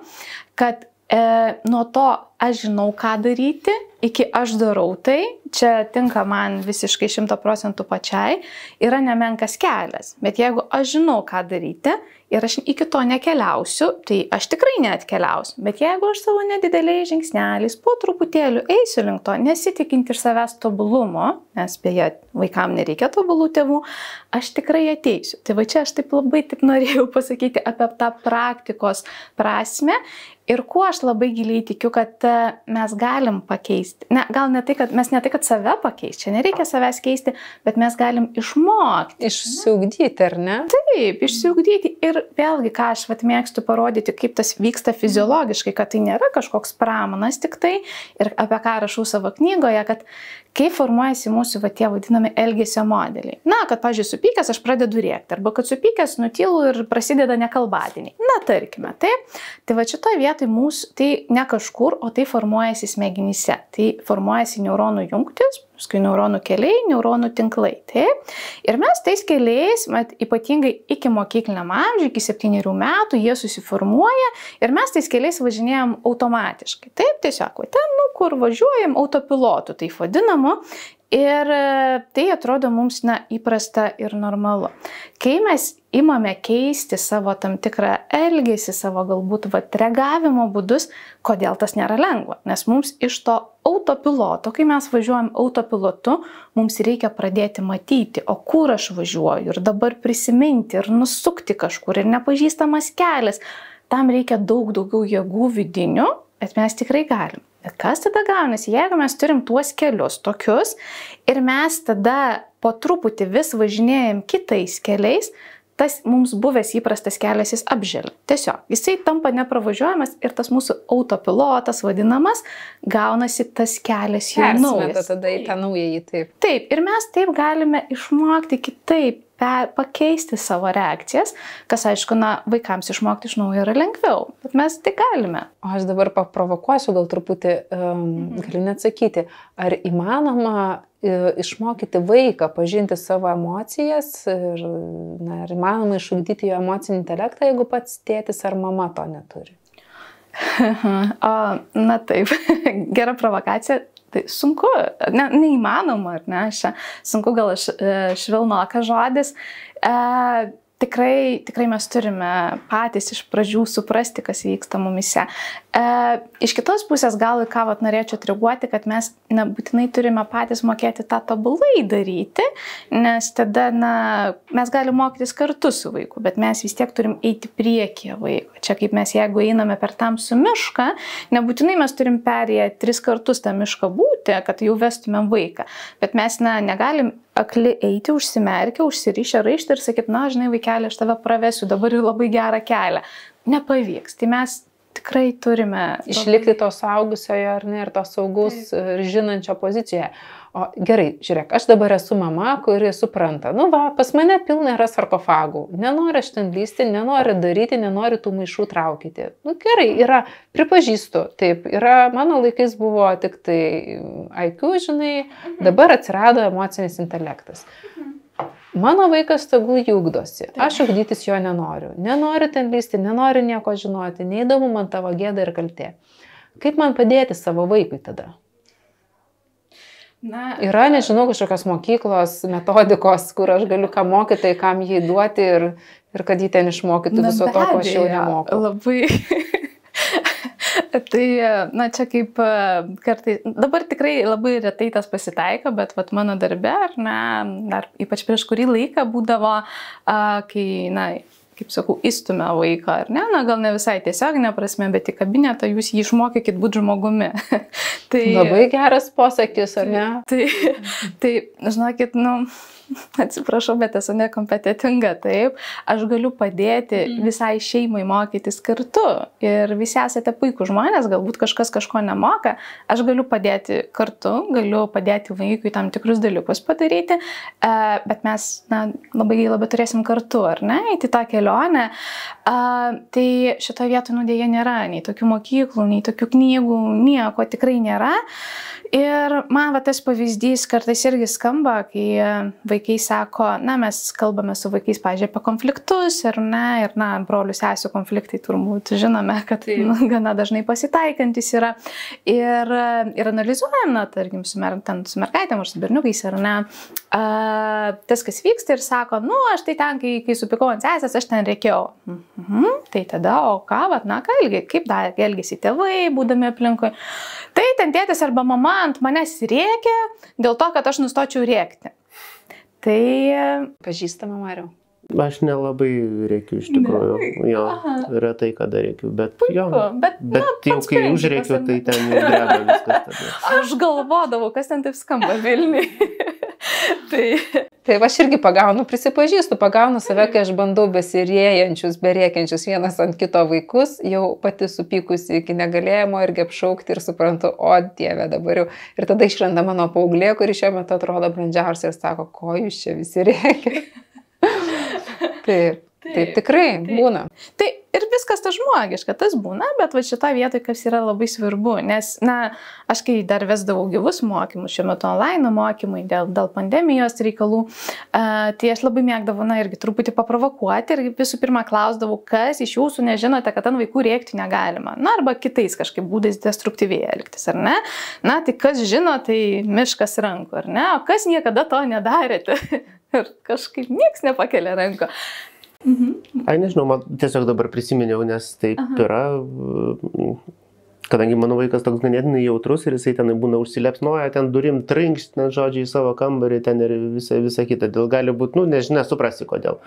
kad e, nuo to aš žinau, ką daryti, iki aš darau tai, čia tinka man visiškai šimta procentų pačiai, yra nemenkas kelias. Bet jeigu aš žinau, ką daryti ir aš iki to nekeliausiu, tai aš tikrai neatkeliausiu. Bet jeigu aš savo nedideliais žingsneliais po truputėliu eisiu link to, nesitikinti iš savęs tobulumo, nes beje, vaikam nereikia tobulų tėvų, aš tikrai ateisiu. Tai va čia aš taip labai taip norėjau pasakyti apie tą praktikos prasme Ir kuo aš labai giliai tikiu, kad mes galim pakeisti. Ne, gal ne tai, kad mes ne tai, kad save pakeisti, čia nereikia savęs keisti, bet mes galim išmokti. Išsiugdyti, ar ne? Taip, išsiugdyti. Ir vėlgi, ką aš vat, mėgstu parodyti, kaip tas vyksta fiziologiškai, kad tai nėra kažkoks pramonas tik tai. Ir apie ką rašau savo knygoje, kad kaip formuojasi mūsų va, tie vadinami elgesio modeliai. Na, kad, pažiūrėjau, supykęs aš pradedu rėkti, arba kad supykęs nutylu ir prasideda nekalbatiniai. Na, tarkime, taip. Tai va šitoje vietoje mūsų, tai ne kažkur, o tai formuojasi smegenyse. Tai formuojasi neuronų jungtis, paskui neuronų keliai, neuronų tinklai. Taip. Ir mes tais keliais, mat, ypatingai iki mokykliniam amžiui, iki septyniarių metų, jie susiformuoja ir mes tais keliais važinėjom automatiškai. Taip, tiesiog, va, ten, nu, kur važiuojam autopilotu, taip vadinamu. Ir e, tai atrodo mums na, įprasta ir normalu. Kai mes imame keisti savo tam tikrą elgesį, savo galbūt vat, reagavimo būdus, kodėl tas nėra lengva. Nes mums iš to autopiloto, kai mes važiuojam autopilotu, mums reikia pradėti matyti, o kur aš važiuoju ir dabar prisiminti ir nusukti kažkur ir nepažįstamas kelias. Tam reikia daug daugiau jėgų vidinių, bet mes tikrai galim. Bet kas tada gaunasi, jeigu mes turim tuos kelius tokius ir mes tada po truputį vis važinėjom kitais keliais, tas mums buvęs įprastas kelias jis apžėlė. Tiesiog, jisai tampa nepravažiuojamas ir tas mūsų autopilotas vadinamas, gaunasi tas kelias jau naujas. tada į tą naująjį taip. Taip, ir mes taip galime išmokti kitaip pakeisti savo reakcijas, kas aišku, na, vaikams išmokti iš naujo yra lengviau, bet mes tai galime. O aš dabar paprovokuosiu, gal truputį, um, mhm. galiu neatsakyti, ar įmanoma uh, išmokyti vaiką pažinti savo emocijas ir, na, ar įmanoma išugdyti jo emocinį intelektą, jeigu pats tėtis ar mama to neturi? [LAUGHS] o, na taip, [LAUGHS] gera provokacija. Tai sunku, ne, neįmanoma, ar ne, čia sunku gal e, švilnoka žodis. E, tikrai, tikrai mes turime patys iš pradžių suprasti, kas vyksta mumise. E, iš kitos pusės gal į ką vat, norėčiau atriguoti, kad mes nebūtinai turime patys mokėti tą tobulai daryti, nes tada na, mes galime mokytis kartu su vaiku, bet mes vis tiek turim eiti priekyje vaiko. Čia kaip mes jeigu einame per tamsų mišką, nebūtinai mes turim perėję tris kartus tą mišką būti, kad jau vestumėm vaiką, bet mes na, negalim akli eiti, užsimerkę, užsirišę raištą ir sakyti, na, žinai, vaikeli, aš tave pravesiu, dabar jau labai gerą kelią. Nepavyks. Tai mes tikrai turime. Išlikti to saugusiojo ar ne ir to saugus ir žinančio pozicijoje. O gerai, žiūrėk, aš dabar esu mama, kuri supranta, nu va, pas mane pilna yra sarkofagų, nenori aš ten lysti, nenori daryti, nenori tų maišų traukyti. Nu gerai, yra, pripažįstu, taip, yra, mano laikais buvo tik tai IQ, žinai, dabar atsirado emocinis intelektas. Mano vaikas tegul jūgdosi, aš ugdytis jo nenoriu, nenoriu ten lysti, nenoriu nieko žinoti, neįdomu man tavo gėda ir kaltė. Kaip man padėti savo vaikui tada? Na, yra, nežinau, kažkokios mokyklos, metodikos, kur aš galiu ką mokyti, kam jį duoti ir, ir kad jį ten išmokytų viso to, ko aš jau nemoku. Labai. [LAUGHS] tai, na, čia kaip kartai, dabar tikrai labai retai tas pasitaiko, bet vat, mano darbe, ar ne, dar ypač prieš kurį laiką būdavo, a, kai, na, kaip sakau, įstumia vaiką, ar ne, na gal ne visai tiesioginė prasme, bet į kabinetą jūs jį išmokykit būti žmogumi. [LAUGHS] tai, Labai geras posakis, ar ne? Tai, tai žinokit, nu, [LAUGHS] atsiprašau, bet esu nekompetitinga, taip, aš galiu padėti mm. visai šeimai mokytis kartu ir visi esate puikų žmonės, galbūt kažkas kažko nemoka, aš galiu padėti kartu, galiu padėti vaikui tam tikrus dalykus padaryti, e, bet mes na, labai labai turėsim kartu, ar ne, į tą kelionę. Tai šitoje vietoje nudėje nėra nei tokių mokyklų, nei tokių knygų, nieko tikrai nėra. Ir man va tas pavyzdys kartais irgi skamba, kai vaikai sako, na, mes kalbame su vaikais, pažiūrėjau, apie konfliktus ir, na, ir, na, brolių sesijų konfliktai turbūt žinome, kad nu, gana dažnai pasitaikantis yra. Ir, ir analizuojam, na, tarkim, su, mer, su mergaitėm ar su berniukais, ar ne, a, tas, kas vyksta ir sako, nu, aš tai ten, kai, kai supikau ant sesės, aš ten reikėjau. Mhm, tai tada, o ką, va, na, ką, kaip dar elgesi tėvai, būdami aplinkui. Tai ten tėtis arba mama ant manęs rėkia dėl to, kad aš nustočiau rėkti. Tai... Pažįstama Mariu. Aš nelabai reikiu iš tikrųjų. Ne. Jo, Aha. retai kada reikiu. Bet, Puiku, jo, bet, bet na, jau kai užreikiu, tai ten jau dreba viskas. Tada. Aš galvodavau, kas ten taip skamba Vilniui. [LAUGHS] [LAUGHS] tai... Taip, aš irgi pagaunu, prisipažįstu, pagaunu save, kai aš bandau besirėjančius, berėkiančius vienas ant kito vaikus, jau pati supykusi iki negalėjimo irgi apšaukti ir suprantu, o dieve dabar jau. Ir tada išranda mano paauglė, kuri šiuo metu atrodo brandžiausia ir sako, ko jūs čia visi rėkia. [LAUGHS] Taip. Taip, taip tikrai taip. būna. Tai ir viskas tas žmogiška, tas būna, bet va šitą vietą, kas yra labai svarbu, nes, na, aš kai dar vesdavau gyvus mokymus, šiuo metu online mokymai dėl, dėl pandemijos reikalų, uh, tai aš labai mėgdavau, na, irgi truputį paprovokuoti ir visų pirma klausdavau, kas iš jūsų nežinote, kad ant vaikų rėkti negalima. Na, arba kitais kažkaip būdais destruktyviai elgtis, ar ne? Na, tai kas žino, tai miškas rankų, ar ne? O kas niekada to nedarėte? [LAUGHS] ir kažkaip niekas nepakelia ranko. Mhm. Ai, nežinau, man tiesiog dabar prisiminiau, nes taip Aha. yra, kadangi mano vaikas toks ganėtinai jautrus ir jisai ten būna užsilepsnoja, ten durim trinkšt, net žodžiai į savo kambarį, ten ir visa, visa kita. Dėl gali būti, nu, nežinia, suprasi kodėl.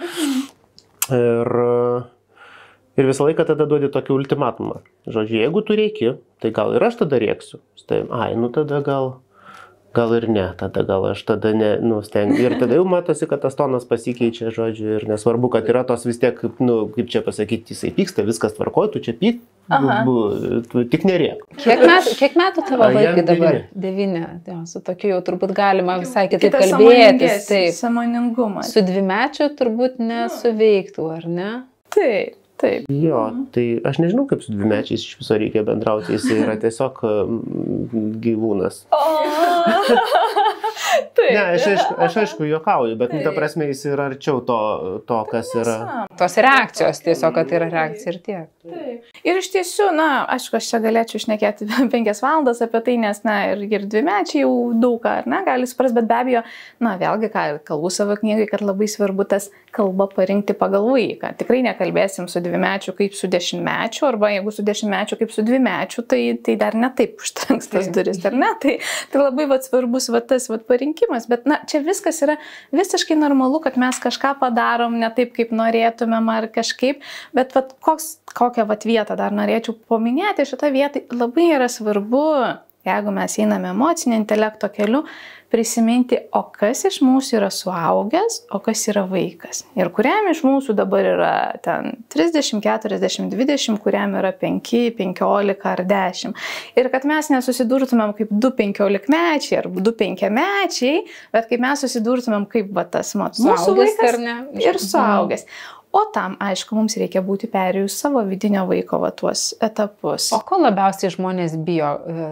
Ir, ir visą laiką tada duodi tokį ultimatumą. Žodžiu, jeigu tu reikia, tai gal ir aš tada rėksiu. Tai, ai, nu tada gal gal ir ne, tada gal aš tada ne, nu, stengiu. Ir tada jau matosi, kad tas tonas pasikeičia, žodžiu, ir nesvarbu, kad yra tos vis tiek, nu, kaip čia pasakyti, jisai pyksta, viskas tvarkoja, tu čia pyk, tu tik nerėk. Kiek metų, kiek metų tavo vaikai dabar? Devyni. Jo, su tokiu jau turbūt galima visai kitaip Kita kalbėtis. Taip. Samoningumas. Su dvimečiu turbūt nesuveiktų, ar ne? Taip. Taip. Jo, mhm. tai aš nežinau, kaip su dvimečiais iš viso reikia bendrauti, jis yra tiesiog gyvūnas. O. [LAUGHS] [LAUGHS] Taip. Ne, aš, aišku, aš aišku juokauju, bet, nu, ta prasme, jis yra arčiau to, to kas yra. Tos reakcijos, tiesiog, kad yra reakcija ir tiek. Taip. Ir iš tiesų, na, aišku, aš čia galėčiau išnekėti [LAUGHS] penkias valandas apie tai, nes, na, ir, ir dvi mečiai jau daug ar ne, gali suprasti, bet be abejo, na, vėlgi, ką kalbu savo knygai, kad labai svarbu tas kalbą parinkti pagal vaiką. Tikrai nekalbėsim su dvi mečiu kaip su dešimtmečiu, arba jeigu su dešimtmečiu kaip su dvi mečiu, tai, tai dar netaip užtrenks tas duris, ar ne? Tai, tai labai vat, svarbus vat, tas vat, parinkimas, bet, na, čia viskas yra visiškai normalu, kad mes kažką padarom ne taip, kaip norėtumėm ar kažkaip, bet vat, koks, kokią vat, vietą dar norėčiau paminėti, šitą vietą labai yra svarbu, jeigu mes einame emocinio intelekto keliu, prisiminti, o kas iš mūsų yra suaugęs, o kas yra vaikas. Ir kuriam iš mūsų dabar yra ten 30, 40, 20, kuriam yra 5, 15 ar 10. Ir kad mes nesusidurtumėm kaip 2-15 mečiai ar 2-5 mečiai, bet kaip mes susidurtumėm kaip va, tas mat, mūsų Suaugęs vaikas ir suaugęs. O tam, aišku, mums reikia būti perėjus savo vidinio vaiko va, tuos etapus. O ko labiausiai žmonės bijo, e,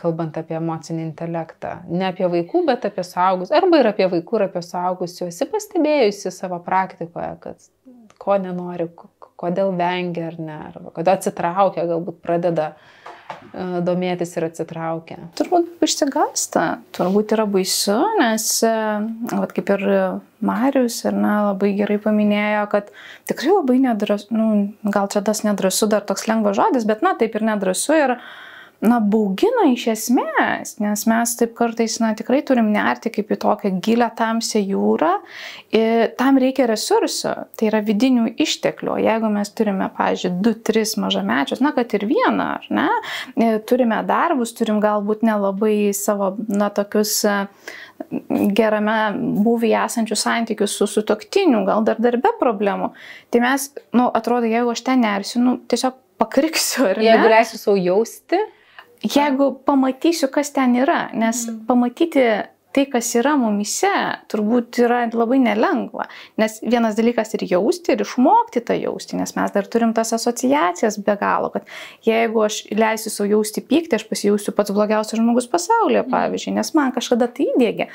kalbant apie emocinį intelektą? Ne apie vaikų, bet apie suaugus. Arba ir apie vaikų, ir apie suaugusių. Esi pastebėjusi savo praktikoje, kad ko nenori, kodėl vengia ar ne, arba kodėl atsitraukia, galbūt pradeda e, domėtis ir atsitraukia. Turbūt išsigasta, turbūt yra baisu, nes, e, vat, kaip ir Marius ir na, labai gerai paminėjo, kad tikrai labai nedrasu, nu, gal čia tas nedrasu dar toks lengvas žodis, bet na taip ir nedrasu ir na, baugina iš esmės, nes mes taip kartais, na, tikrai turim nerti kaip į tokią gilę tamsią jūrą ir tam reikia resursų, tai yra vidinių išteklių. Jeigu mes turime, pavyzdžiui, 2-3 mažamečius, na, kad ir vieną, ar ne, turime darbus, turim galbūt nelabai savo, na, tokius e, gerame būvyje esančius santykius su sutoktiniu, gal dar darbe problemų, tai mes, na, nu, atrodo, jeigu aš ten nersiu, nu, tiesiog pakriksiu? Jeigu leisiu savo jausti, Jeigu pamatysiu, kas ten yra, nes Mhm. pamatyti tai, kas yra mumise, turbūt yra labai nelengva. Nes vienas dalykas ir jausti, ir išmokti tą jausti, nes mes dar turim tas asociacijas be galo, kad jeigu aš leisiu savo jausti pyktį, aš pasijausiu pats blogiausias žmogus pasaulyje, pavyzdžiui, nes man kažkada tai įdėgė.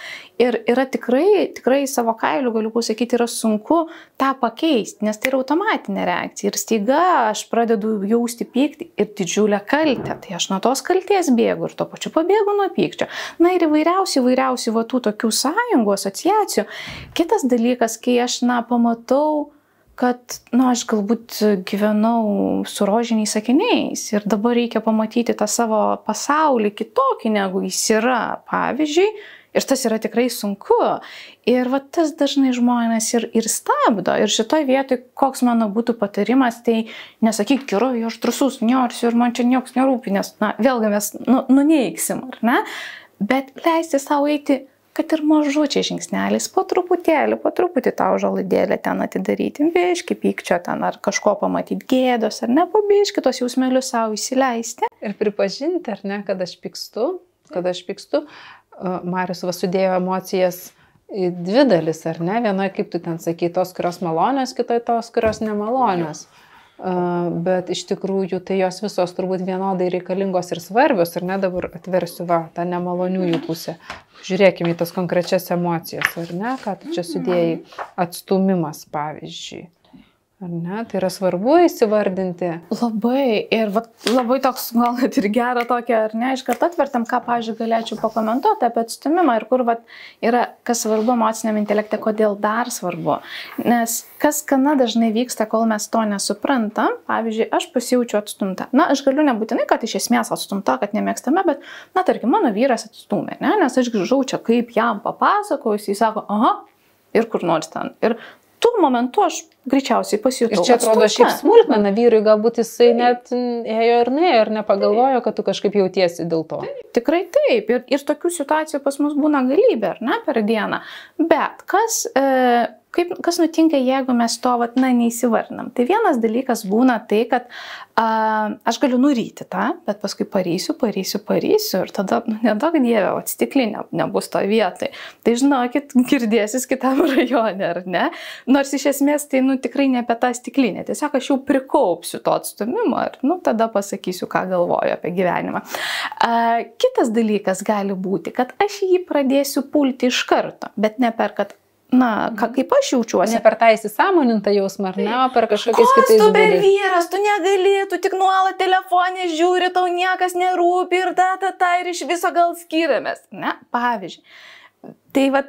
Ir yra tikrai, tikrai savo kailiu, galiu pasakyti, yra sunku tą pakeisti, nes tai yra automatinė reakcija. Ir staiga aš pradedu jausti pyktį ir didžiulę kaltę. Tai aš nuo tos kalties bėgu ir tuo pačiu pabėgu nuo pykčio. Na ir įvairiausių, įvairiausių va tų tokių sąjungų, asociacijų. Kitas dalykas, kai aš, na, pamatau, kad, na, aš galbūt gyvenau su rožiniais sakiniais ir dabar reikia pamatyti tą savo pasaulį kitokį, negu jis yra, pavyzdžiui, ir tas yra tikrai sunku. Ir va tas dažnai žmonės ir, ir stabdo. Ir šitoje vietoje, koks mano būtų patarimas, tai nesakyk, gerai, aš drusus, niorsiu ir man čia niekas nerūpi, nes, na, vėlgi mes nu, nuneiksim, ar ne? Bet leisti savo eiti kad ir mažučiai žingsneliais, po truputėlį, po truputį tą užalaidėlę ten atidaryti, biški pykčio ten ar kažko pamatyti gėdos, ar ne, pabiški tos jausmelius savo įsileisti. ir pripažinti, ar ne, kad aš pykstu, kad aš pykstu. Marius va sudėjo emocijas dvi dalis, ar ne? Vienoje, kaip tu ten sakai, tos, kurios malonios, kitoje tos, kurios nemalonios. Uh, bet iš tikrųjų tai jos visos turbūt vienodai reikalingos ir svarbios, ar ne? Dabar atversiu va, tą nemaloniųjų pusę. Žiūrėkime į tas konkrečias emocijas, ar ne, ką tu čia sudėjai, atstumimas pavyzdžiui. Ar ne, tai yra svarbu įsivardinti. Labai ir vat, labai toks gal net ir gerą tokią, ar ne, iš karto atvertam, ką, pažiūrėjau, galėčiau pakomentuoti apie atstumimą ir kur vat, yra, kas svarbu emociniam intelekte, kodėl dar svarbu. Nes kas gana dažnai vyksta, kol mes to nesuprantam, pavyzdžiui, aš pasijaučiu atstumta. Na, aš galiu nebūtinai, kad iš esmės atstumta, kad nemėgstame, bet, na, tarkim, mano vyras atstumė, ne, nes aš grįžau čia, kaip jam papasakojus, jis sako, aha, ir kur nors ten. Ir tuo momentu aš greičiausiai pasijutau. Ir čia atrodo šiaip atstumta. smulkmena vyrui, galbūt jisai net ėjo ir nuėjo ir nepagalvojo, kad tu kažkaip jautiesi dėl to. Tikrai taip. Ir, ir tokių situacijų pas mus būna galybė, ar ne, per dieną. Bet kas, e, kaip, kas nutinka, jeigu mes to, vat, na, neįsivardinam? Tai vienas dalykas būna tai, kad a, aš galiu nuryti tą, bet paskui parysiu, parysiu, parysiu ir tada, nu, nedaug dievė, atstiklinė nebus to vietai. Tai žinokit, [LAUGHS] girdėsis kitam rajone, ar ne? Nors iš esmės tai, nu, tikrai ne apie tą stiklinę. Tiesiog aš jau prikaupsiu to atstumimo ir, nu, tada pasakysiu, ką galvoju apie gyvenimą. A, kitas dalykas gali būti, kad aš jį pradėsiu pulti iš karto, bet ne per, kad na, ka, kaip aš jaučiuosi. Ne per tą įsisamonintą jausmą, ar ne, per kažkokiais Koks kitais tu per vyras, tu negali, tu tik nuolat telefonė žiūri, tau niekas nerūpi ir ta, ta, ta, ir iš viso gal skiriamės. Ne, pavyzdžiui. Tai va,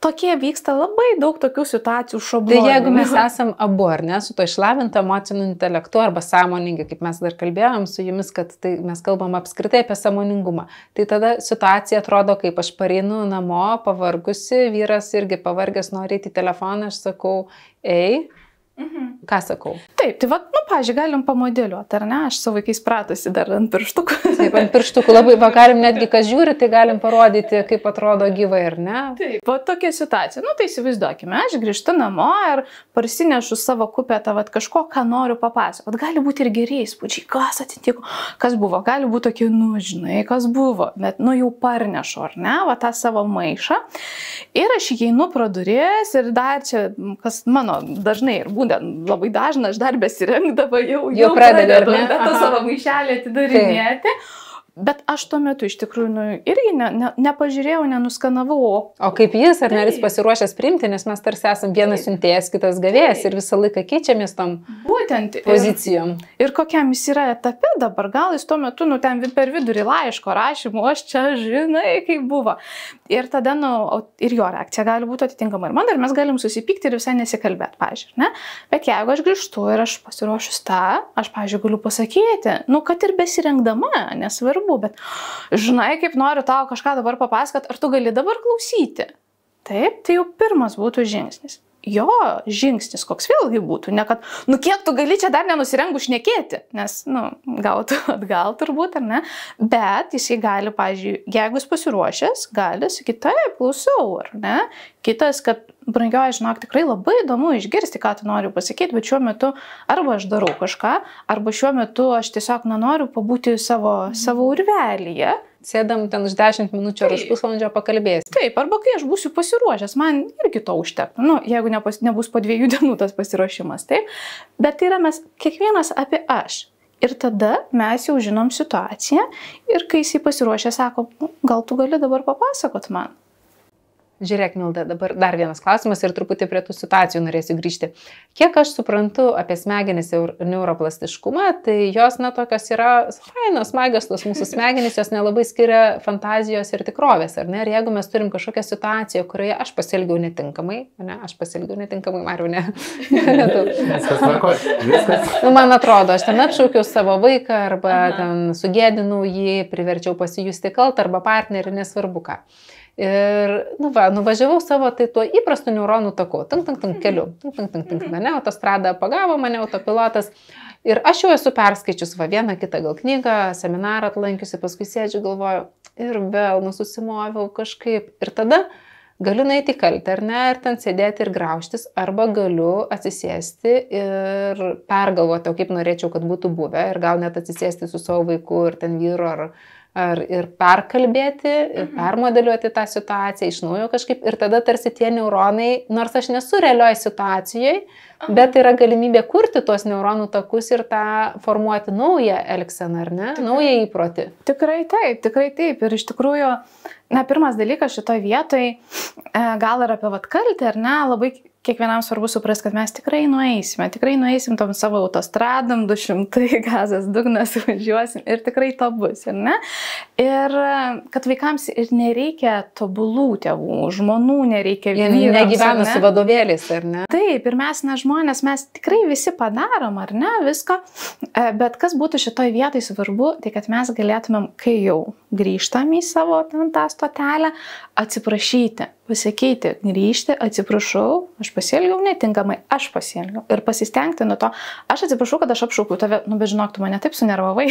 tokie vyksta labai daug tokių situacijų Tai šablonų. jeigu mes esam abu, ar ne, su to išlavinta emociniu intelektu arba sąmoningi, kaip mes dar kalbėjom su jumis, kad tai mes kalbam apskritai apie sąmoningumą, tai tada situacija atrodo, kaip aš pareinu namo, pavargusi, vyras irgi pavargęs nori į telefoną, aš sakau, ei, Mhm. ką sakau. Taip, tai va, nu, pažiūrėjau, galim pamodeliuoti, ar ne, aš su vaikais pratusi dar ant pirštukų. Taip, ant pirštukų labai, va, galim netgi, kas žiūri, tai galim parodyti, kaip atrodo gyvai, ar ne? Taip, va tokia situacija. Nu, tai įsivaizduokime, aš grįžtu namo ir parsinešu savo kupetą, va kažko, ką noriu papasakoti. Gali būti ir geriai įspūdžiai, kas atsitiko, kas buvo. Gali būti tokie, nu, žinai, kas buvo, bet, nu, jau parnešu, ar ne, va tą savo maišą. Ir aš įeinu pro duris ir dar čia, kas mano dažnai ir būna labai dažna, aš dar besirengdavau, jau, Jau ar pradedu, ne? tą savo maišelį atidarinėti. Bet aš tuo metu iš tikrųjų nu, irgi ne, ne, nepažiūrėjau, nenuskanavau, o kaip jis, ar ne, ar jis Taip. pasiruošęs priimti, nes mes tarsi esam vienas siuntėjas, kitas gavėjas ir visą laiką keičiamės tom būtent. ir- pozicijom. Ir kokiam jis yra etape dabar, gal jis tuo metu, nu, ten per vidurį laiško rašymo, aš čia žinai, kaip buvo. Ir tada, nu, ir jo reakcija gali būti atitinkama ir man, ir mes galim susipykti ir visai nesikalbėti, pažiūrėjau, ne? Bet jeigu aš grįžtu ir aš pasiruošus tą, aš, pažiūrėjau, galiu pasakyti, nu, kad ir besirengdama, nesvarbu, bet žinai, kaip noriu tau kažką dabar papasakot, ar tu gali dabar klausyti. Taip, tai jau pirmas būtų žingsnis. Jo žingsnis koks vėlgi būtų, ne kad, nu kiek tu gali čia dar nenusirengu šnekėti, nes, nu, gautų [LAUGHS] atgal turbūt, ar ne, bet jisai gali, pažiūrėjau, jeigu jis pasiruošęs, gali sakyti, taip, klausau, ar ne, kitas, kad, brangioji, žinok, tikrai labai įdomu išgirsti, ką tu nori pasakyti, bet šiuo metu arba aš darau kažką, arba šiuo metu aš tiesiog nenoriu pabūti savo, savo urvelyje, Sėdam ten už 10 minučių ar už pusvalandžio pakalbėsim. Taip, arba kai aš būsiu pasiruošęs, man irgi to užtektų. Nu, jeigu nepas, nebus po dviejų [LAUGHS] dienų tas pasiruošimas, taip. Bet tai yra mes kiekvienas apie aš. Ir tada mes jau žinom situaciją ir kai jisai pasiruošę, sako, "Nu, gal tu gali dabar papasakot man. Žiūrėk, Milda, dabar dar vienas klausimas ir truputį prie tų situacijų norėsiu grįžti. Kiek aš suprantu apie smegenis ir neuroplastiškumą, tai jos, na, tokios yra fainos, smagios tos mūsų smegenys, jos nelabai skiria fantazijos ir tikrovės, ar ne? Ir jeigu mes turim kažkokią situaciją, kurioje aš pasielgiau netinkamai, ne, aš pasielgiau netinkamai, Mariu, ne. [LAUGHS] Viskas tvarko, viskas. Nu, man atrodo, aš ten atšaukiau savo vaiką arba Aha. ten sugėdinau jį, priverčiau pasijusti kaltą arba partnerį, nesvarbu ką. Ir, nu va, nuvažiavau savo tai tuo įprastu neuronų taku, tank, tank, tank, keliu, tank, tank, tank, tank, ne, autostrada pagavo mane, autopilotas. Ir aš jau esu perskaičius va vieną kitą gal knygą, seminarą atlankiusi, paskui sėdžiu galvoju ir vėl nusimoviau kažkaip. Ir tada galiu nueiti kaltę, ar ne, ir ten sėdėti ir graužtis, arba galiu atsisėsti ir pergalvoti, o kaip norėčiau, kad būtų buvę, ir gal net atsisėsti su savo vaiku ir ten vyru, ar, ar ir perkalbėti, ir permodeliuoti tą situaciją iš naujo kažkaip, ir tada tarsi tie neuronai, nors aš nesu realioj situacijoje, bet yra galimybė kurti tuos neuronų takus ir tą formuoti naują elgseną, ar ne, naują įprotį. Tikrai taip, tikrai taip. Ir iš tikrųjų, na, pirmas dalykas šitoje vietoje, gal ir apie vatkaltį, ar ne, labai kiekvienam svarbu suprasti, kad mes tikrai nueisime, tikrai nueisim tom savo autostradom, 200 [LAUGHS] gazas, dugnas važiuosim ir tikrai to bus, ar ne? Ir kad vaikams ir nereikia tobulų tėvų, žmonų nereikia Jie vyrams, ar negyvena ne? su vadovėliais, ar ne? Taip, ir mes, na, žmonės, mes tikrai visi padarom, ar ne, viską, E, bet kas būtų šitoj vietai svarbu, tai kad mes galėtumėm, kai jau grįžtam į savo ten tą stotelę, atsiprašyti, pasakyti, grįžti, atsiprašau, aš pasielgiau netinkamai, aš pasielgiau. Ir pasistengti nuo to, aš atsiprašau, kad aš apšaukiu tave, nu, bet žinok, tu mane taip sunervavai,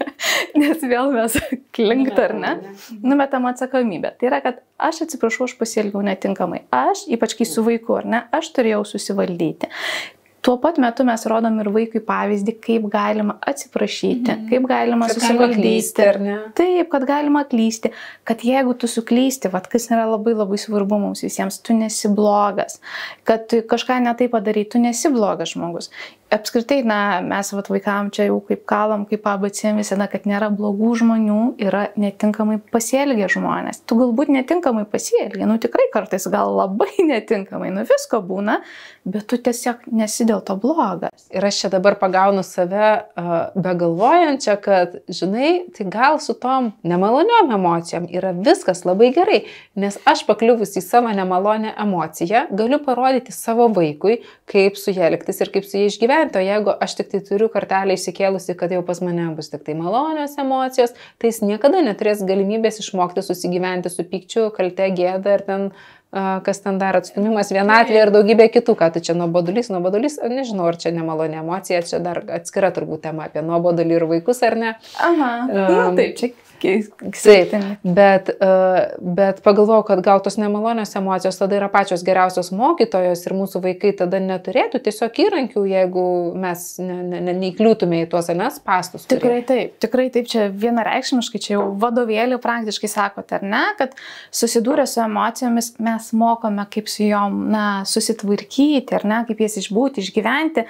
[LAUGHS] nes vėl mes [LAUGHS] klinkt ar ne, numetam atsakomybę. Tai yra, kad aš atsiprašau, aš pasielgiau netinkamai, aš, ypač kai su vaiku, ar ne, aš turėjau susivaldyti. Tuo pat metu mes rodom ir vaikui pavyzdį, kaip galima atsiprašyti, mm. kaip galima susivaldyti. Taip, kad galima klysti, kad jeigu tu suklysti, vat, kas yra labai labai svarbu mums visiems, tu nesi blogas, kad tu kažką netai padarai, tu nesi blogas žmogus. Apskritai, na, mes vat, vaikam čia jau kaip kalam, kaip ABC visada, kad nėra blogų žmonių, yra netinkamai pasielgę žmonės. Tu galbūt netinkamai pasielgė, nu tikrai kartais gal labai [LAUGHS] netinkamai, nu visko būna, bet tu tiesiog nesi dėl to blogas. Ir aš čia dabar pagaunu save uh, begalvojančią, kad, žinai, tai gal su tom nemaloniom emocijom yra viskas labai gerai, nes aš pakliuvus į savo nemalonę emociją galiu parodyti savo vaikui, kaip su jie elgtis ir kaip su jie išgyventi gyventi, o jeigu aš tik tai turiu kartelę įsikėlusi, kad jau pas mane bus tik tai malonios emocijos, tai jis niekada neturės galimybės išmokti susigyventi su pykčiu, kalte, gėda ir ten kas ten dar atstumimas, vienatvė ir daugybė kitų, ką tai čia nuobodulys, nuobodulys, nežinau, ar čia nemalonė emocija, čia dar atskira turbūt tema apie nuobodulį ir vaikus, ar ne. Aha, um, taip, čia Taip, bet, e, bet pagalvojau, kad gal tos nemalonios emocijos tada yra pačios geriausios mokytojos ir mūsų vaikai tada neturėtų tiesiog įrankių, jeigu mes ne, ne, ne, neįkliūtume į tuos anes pastus. Tikrai taip, tikrai taip, čia vienareikšmiškai, čia jau vadovėlį praktiškai sakote, ar ne, kad susidūrę su emocijomis mes mokome, kaip su jom na, susitvarkyti, ar ne, kaip jas išbūti, išgyventi.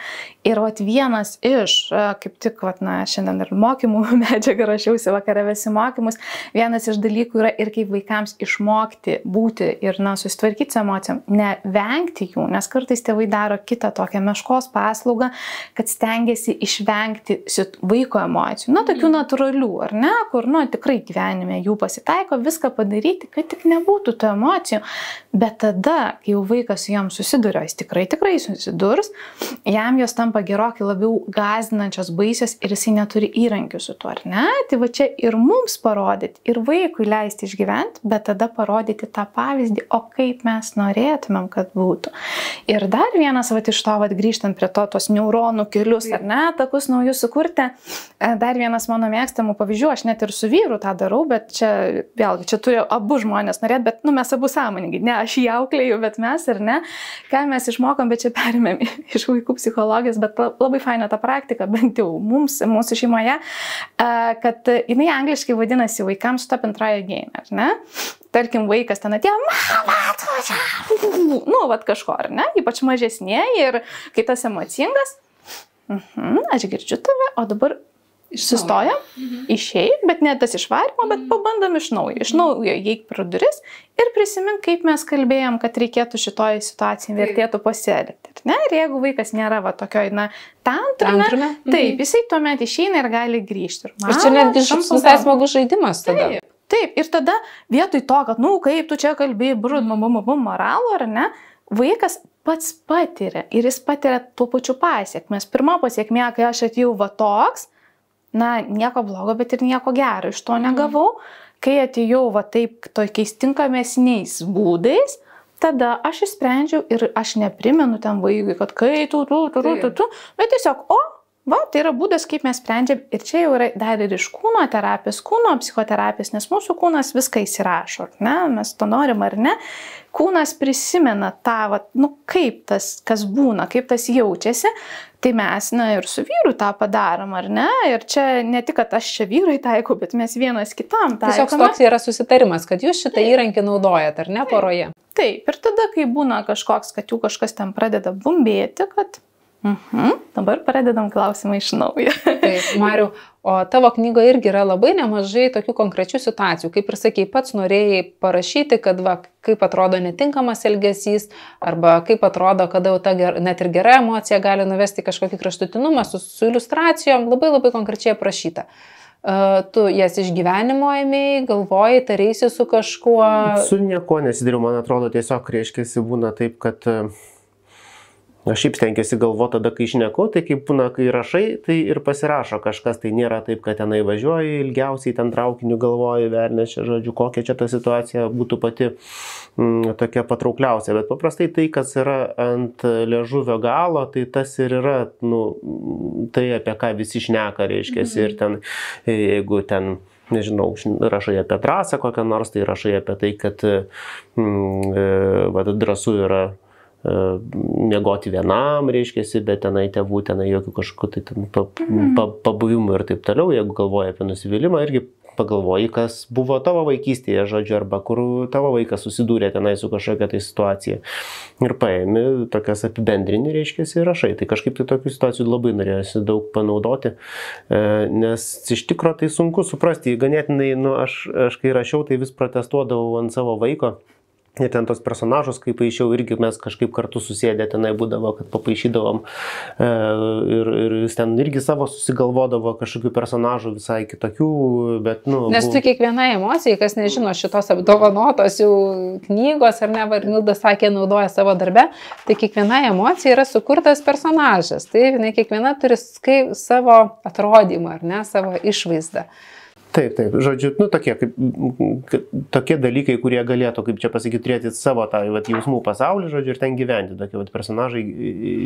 Ir vat, vienas iš, e, kaip tik, vat, na, šiandien ir mokymų [LAUGHS] medžiagą rašiausi vakarą visi mokymus, vienas iš dalykų yra ir kaip vaikams išmokti būti ir, na, susitvarkyti su emocijom, nevengti jų, nes kartais tėvai daro kitą tokią meškos paslaugą, kad stengiasi išvengti vaiko emocijų, na, tokių mhm. natūralių, ar ne, kur, nu, tikrai gyvenime jų pasitaiko, viską padaryti, kad tik nebūtų tų emocijų, bet tada, kai jau vaikas su jom susiduria, jis tikrai, tikrai susidurs, jam jos tampa gerokai labiau gazdinančios, baisios ir jisai neturi įrankių su tuo, ar ne? Tai va čia ir mums mums parodyti ir vaikui leisti išgyventi, bet tada parodyti tą pavyzdį, o kaip mes norėtumėm, kad būtų. Ir dar vienas, va iš to, va grįžtant prie to, tos neuronų kelius, ar ne, takus naujus sukurti, e, dar vienas mano mėgstamų pavyzdžių, aš net ir su vyru tą darau, bet čia, vėlgi, čia turi abu žmonės norėti, bet, nu, mes abu sąmoningai, ne aš jį auklėjau, bet mes ar ne, ką mes išmokom, bet čia perimėm [LAUGHS] iš vaikų psichologijos, bet labai faina ta praktika, bent jau mums, mūsų šeimoje, e, kad jinai angliškai vadinasi vaikams stop and try again, ar ne? Tarkim, vaikas ten atėjo, mama, atvažiavo, nu, vad kažko, ar ne? Ypač mažesnėje ir kai tas emocingas, mhm, aš girdžiu tave, o dabar Sustojam, mhm. išėjai, bet ne tas išvarimo, bet mhm. pabandom iš naujo. Iš naujo įeik pro duris ir prisimink, kaip mes kalbėjom, kad reikėtų šitoje situacijoje vertėtų pasielgti. Ne? Ir jeigu vaikas nėra va tokioj, na, tantrame, tantrame. taip, mhm. jisai tuomet išeina ir gali grįžti. Ir, ir čia netgi visai smagus žaidimas tada. Taip. Taip, ir tada vietoj to, kad, na, nu, kaip tu čia kalbėjai, brud, mamu, mamu, moralų, ar ne, vaikas pats patiria ir jis patiria tuo pačiu pasiekmes. Pirma pasiekmė, kai aš atėjau va toks, na, nieko blogo, bet ir nieko gero. Iš to mhm. negavau. Kai atėjau va taip tokiais tinkamesniais būdais, tada aš išsprendžiau ir aš neprimenu ten vaikui, kad kai tu, tu, tu, tu, tu, tu, bet tiesiog, o, va, tai yra būdas, kaip mes sprendžiam. Ir čia jau yra dar ir iš kūno terapijos, kūno psichoterapijos, nes mūsų kūnas viską įsirašo, ne, mes to norim ar ne, kūnas prisimena tą, va, nu kaip tas, kas būna, kaip tas jaučiasi, Tai mes, na ir su vyru tą padarom, ar ne? Ir čia ne tik, kad aš čia vyrui taikau, bet mes vienas kitam taikome. Tiesiog toks yra susitarimas, kad jūs šitą įrankį naudojat, ar ne poroje? Taip, ir tada, kai būna kažkoks, kad jų kažkas ten pradeda bumbėti, kad Mhm. Dabar pradedam klausimą iš naujo. Taip, Mariu, o tavo knygoje irgi yra labai nemažai tokių konkrečių situacijų. Kaip ir sakei, pats norėjai parašyti, kad va, kaip atrodo netinkamas elgesys, arba kaip atrodo, kada jau ta ger, net ir gera emocija gali nuvesti kažkokį kraštutinumą su, su iliustracijom, labai labai konkrečiai aprašyta. Uh, tu jas iš gyvenimo ėmėjai, galvojai, tarėsi su kažkuo. Su nieko nesidariau, man atrodo, tiesiog reiškia, būna taip, kad uh, Aš šiaip stengiuosi galvoti tada, kai išneku, tai kaip būna, kai rašai, tai ir pasirašo kažkas, tai nėra taip, kad tenai važiuoji, ilgiausiai ten traukiniu galvoji, vernešia, žodžiu, kokia čia ta situacija būtų pati mm, tokia patraukliausia. Bet paprastai tai, kas yra ant liežuvio galo, tai tas ir yra, nu, tai apie ką visi šneka, reiškia, mhm. ir ten, jeigu ten nežinau, rašai apie drąsą kokią nors, tai rašai apie tai, kad mm, e, drąsų yra E, miegoti vienam, reiškia, bet tenai tėvų, tenai jokių kažkokių tai ten pa, mhm. pa, pabuvimų ir taip toliau, jeigu galvoja apie nusivylimą, irgi pagalvoji, kas buvo tavo vaikystėje, žodžiu, arba kur tavo vaikas susidūrė tenai su kažkokia tai situacija. Ir paėmi tokias apibendrinį, reiškia, ir rašai. Tai kažkaip tai tokių situacijų labai norėjusi daug panaudoti, e, nes iš tikrųjų tai sunku suprasti. Ganėtinai, nu, aš, aš kai rašiau, tai vis protestuodavau ant savo vaiko Ir ten tos personažus, kai paaišiau, irgi mes kažkaip kartu susėdė tenai būdavo, kad papaišydavom e, ir, ir jis ten irgi savo susigalvodavo kažkokių personažų visai kitokių, bet, nu. Nes tu kiekvienai emocijai, kas nežino šitos apdovanotos jau knygos, ar ne, Varnildas sakė, naudoja savo darbę, tai kiekvienai emocijai yra sukurtas personažas. Tai jinai kiekviena turi savo atrodymą, ar ne, savo išvaizdą. Taip, taip, žodžiu, nu, tokie, kaip, tokie dalykai, kurie galėtų, kaip čia pasakyti, turėti savo tą vat, jausmų pasaulį, žodžiu, ir ten gyventi, tokie vat, personažai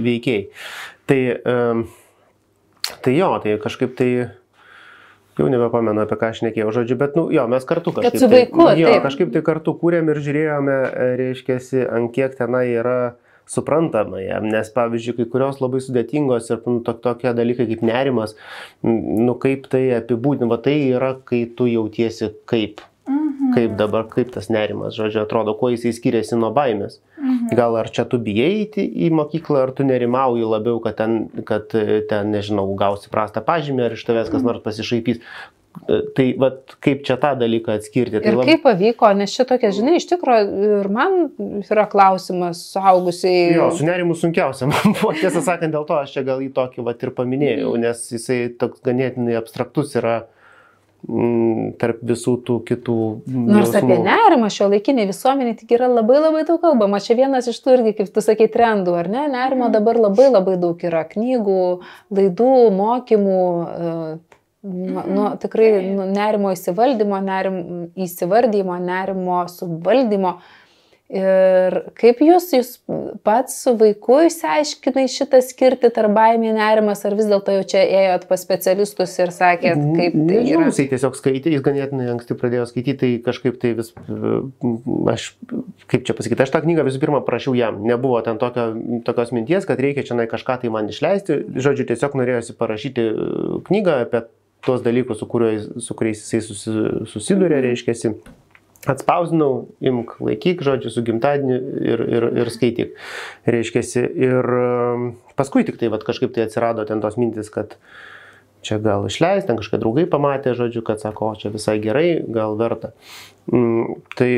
veikiai. Tai, um, tai jo, tai kažkaip tai, jau nebepamenu, apie ką aš nekėjau, žodžiu, bet, nu, jo, mes kartu kažkaip. Kad su vaiku, tai, jo, taip. kažkaip tai kartu kūrėm ir žiūrėjome, reiškia, ant kiek tenai yra suprantama jam, nes pavyzdžiui, kai kurios labai sudėtingos ir nu, to, tokie dalykai kaip nerimas, nu kaip tai apibūdinama, tai yra, kai tu jautiesi kaip. Mhm. Kaip dabar, kaip tas nerimas, žodžiu, atrodo, kuo jisai skiriasi nuo baimės. Mhm. Gal ar čia tu bijai eiti į mokyklą, ar tu nerimauji labiau, kad ten, kad ten nežinau, gausi prastą pažymį, ar iš tavęs kas mhm. nors pasišaipys. Tai vat, kaip čia tą dalyką atskirti? Tai ir lab... kaip pavyko, nes čia tokia, žinai, iš tikrųjų ir man yra klausimas suaugusiai. Jo, su nerimu sunkiausia. Man [LAUGHS] buvo, tiesą sakant, dėl to aš čia gal į tokį vat ir paminėjau, mhm. nes jisai toks ganėtinai abstraktus yra mm, tarp visų tų kitų. Nors jausmų. apie nerimą šio laikinė visuomenė tik yra labai labai daug kalbama. Čia vienas iš tų irgi, kaip tu sakai, trendų, ar ne? Nerimo mhm. dabar labai labai daug yra knygų, laidų, mokymų. Nu, nu, tikrai nu, nerimo įsivaldymo, nerim, įsivardymo, nerimo suvaldymo. Ir kaip jūs, jūs pats su vaiku išsiaiškinai šitą skirti tarp baimė nerimas, ar vis dėlto jau čia ėjot pas specialistus ir sakėt, kaip tai Nežinau, yra? Jisai tiesiog skaitė, jis ganėtinai anksti pradėjo skaityti, tai kažkaip tai vis, aš, kaip čia pasakyti, aš tą knygą visų pirma prašiau jam, nebuvo ten tokio, tokios minties, kad reikia čia kažką tai man išleisti, žodžiu, tiesiog norėjosi parašyti knygą apie tuos dalykus, su, kuriuo, su kuriais jisai susi, susiduria, reiškia, atspausdinau, imk, laikyk, žodžiu, su gimtadieniu ir, ir, ir skaityk, reiškia. Ir paskui tik tai vat, kažkaip tai atsirado ten tos mintis, kad čia gal išleis, ten kažkokie draugai pamatė, žodžiu, kad sako, čia visai gerai, gal verta. Mm, tai,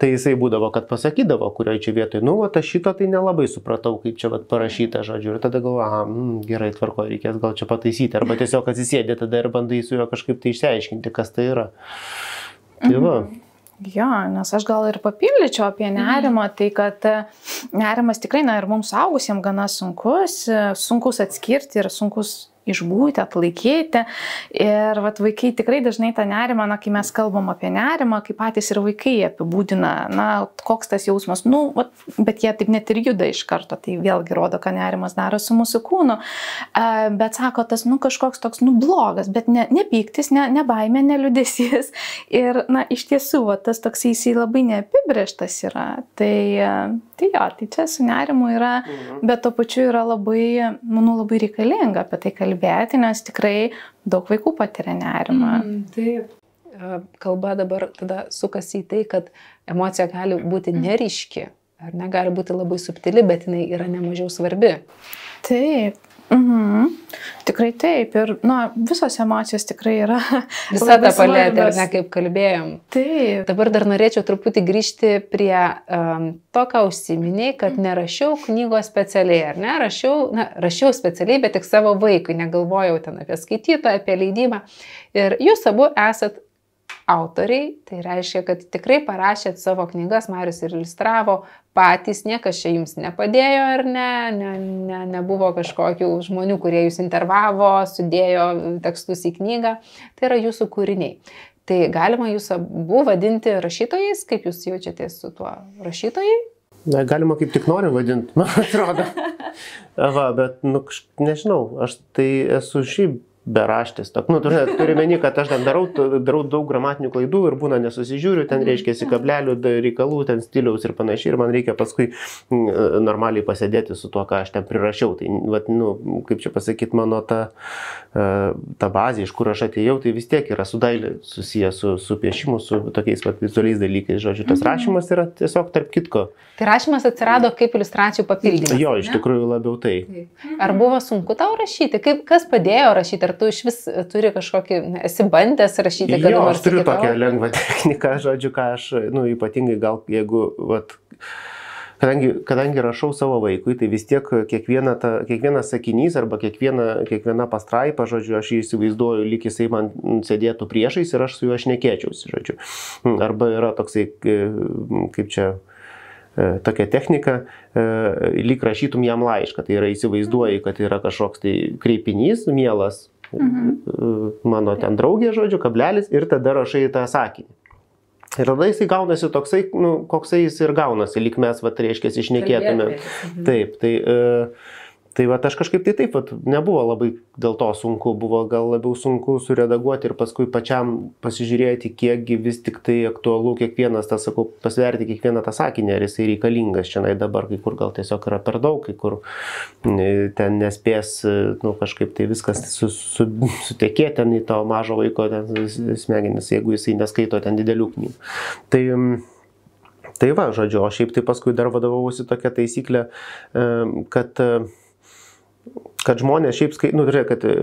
tai jisai būdavo, kad pasakydavo, kurioje čia vietoje, nu, o aš šito tai nelabai supratau, kaip čia vat, parašyta, žodžiu, ir tada galvoju, aha, mm, gerai, tvarko, reikės gal čia pataisyti, arba tiesiog atsisėdė tada ir bandai su juo kažkaip tai išsiaiškinti, kas tai yra. Tai va. Mhm. Jo, nes aš gal ir papildyčiau apie mhm. nerimą, tai kad e, nerimas tikrai, na ir mums augusiems gana sunkus, e, sunkus atskirti ir sunkus išbūti, atlaikyti. Ir vat, vaikai tikrai dažnai tą nerimą, na, kai mes kalbam apie nerimą, kaip patys ir vaikai apibūdina, na, koks tas jausmas, nu, vat, bet jie taip net ir juda iš karto, tai vėlgi rodo, ką nerimas daro su mūsų kūnu. Bet sako, tas, nu, kažkoks toks, nu, blogas, bet ne, ne pyktis, ne, ne baimė, ne liudesys. [LAUGHS] Ir, na, iš tiesų, vat, tas toks jisai labai neapibrieštas yra. Tai, tai jo, tai čia su nerimu yra, mhm. bet tuo pačiu yra labai, manau, labai reikalinga apie tai kalbėti kalbėti, nes tikrai daug vaikų patiria nerimą. Mm, taip. Kalba dabar tada sukasi į tai, kad emocija gali būti neryški, ar negali būti labai subtili, bet jinai yra nemažiau svarbi. Taip, Mhm. Tikrai taip. Ir na, visos emocijos tikrai yra. [LAUGHS] Visa ta paletė, ar ne kaip kalbėjom. Taip. Dabar dar norėčiau truputį grįžti prie um, to, ką užsiminiai, kad nerašiau knygos specialiai, ar ne? Rašiau, na, rašiau specialiai, bet tik savo vaikui, negalvojau ten apie skaitytoją, apie leidybą. Ir jūs abu esat autoriai, tai reiškia, kad tikrai parašėt savo knygas, Marius ir iliustravo patys, niekas čia jums nepadėjo ar ne, ne, ne, nebuvo kažkokių žmonių, kurie jūs intervavo, sudėjo tekstus į knygą, tai yra jūsų kūriniai. Tai galima jūs abu vadinti rašytojais, kaip jūs jaučiatės su tuo rašytojai? Na, galima kaip tik nori vadinti, man atrodo. [LAUGHS] Va, bet, nu, nežinau, aš tai esu šiaip beraštis. Nu, turi, turi meni, kad aš ten darau, darau daug gramatinių klaidų ir būna nesusižiūriu, ten reiškia kablelių, reikalų, ten stiliaus ir panašiai, ir man reikia paskui normaliai pasėdėti su tuo, ką aš ten prirašiau. Tai, vat, nu, kaip čia pasakyti, mano ta, e, ta bazė, iš kur aš atėjau, tai vis tiek yra su dailė susijęs su, su piešimu, su tokiais vat, vizualiais dalykais. Žodžiu, tas mhm. rašymas yra tiesiog tarp kitko. Tai rašymas atsirado kaip iliustracijų papildymas. Jo, iš tikrųjų labiau tai. Ar buvo sunku tau rašyti? Kaip, kas padėjo rašyti? Ar tu iš vis turi kažkokį, esi bandęs rašyti, kad jo, aš turiu tokią lengvą [LAUGHS] techniką, žodžiu, ką aš, nu, ypatingai gal jeigu, vat, kadangi, kadangi rašau savo vaikui, tai vis tiek kiekviena ta, kiekvienas sakinys arba kiekviena, kiekviena pastraipa, žodžiu, aš jį įsivaizduoju, lyg jisai man sėdėtų priešais ir aš su juo šnekėčiausi, žodžiu. Arba yra toksai, kaip čia, E, tokia technika, e, lyg rašytum jam laišką. Tai yra įsivaizduoji, kad yra kažkoks tai kreipinys, mielas, mhm. Mano ten draugė, žodžiu, kablelis, ir tada rašai tą sakinį. Ir tada jisai gaunasi toksai, nu, koksai jis ir gaunasi, lyg mes, va, reiškia, išnekėtume. Mhm. Taip, tai... Uh, Tai va, aš kažkaip tai taip, vat, nebuvo labai dėl to sunku, buvo gal labiau sunku suredaguoti ir paskui pačiam pasižiūrėti, kiekgi vis tik tai aktualu kiekvienas, tas sakau, pasverti kiekvieną tą sakinį, ar jisai reikalingas čia dabar, kai kur gal tiesiog yra per daug, kai kur ten nespės, nu, kažkaip tai viskas su, su, sutekė ten į to mažo vaiko smegenis, jeigu jisai neskaito ten didelių knygų. Tai, Tai va, žodžiu, o šiaip tai paskui dar vadovausi tokia taisyklė, kad kad žmonės šiaip skaito, nu, žiūrėk, kad e,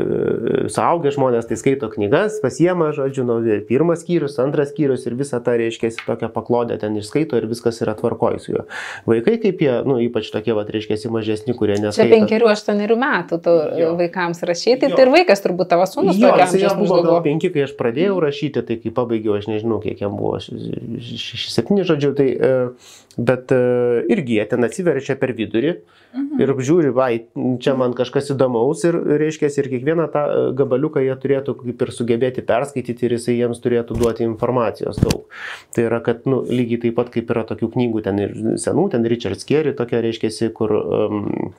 suaugę žmonės tai skaito knygas, pasiema, žodžiu, nu, pirmas skyrius, antras skyrius ir visą tą, reiškia, tokią paklodę ten išskaito ir viskas yra tvarkoj su juo. Vaikai kaip jie, nu, ypač tokie, va, reiškia, mažesni, kurie neskaito. Čia penkerių, aštuonerių metų tu jo. vaikams rašyti, tai ir vaikas turbūt tavo sūnus. Jo, jis jau buvo gal penki, kai aš pradėjau rašyti, tai kai pabaigiau, aš nežinau, kiek jam buvo, šeši, septyni žodžiu, tai, e, bet e, irgi jie ten atsiverčia per vidurį. Mhm. Ir žiūri, vai, čia man kažkas įdomaus ir, reiškia, ir kiekvieną tą e, gabaliuką jie turėtų kaip ir sugebėti perskaityti ir jisai jiems turėtų duoti informacijos daug. Tai yra, kad, nu, lygiai taip pat kaip yra tokių knygų, ten ir senų, ten Richard Skerry tokia, reiškia, kur um,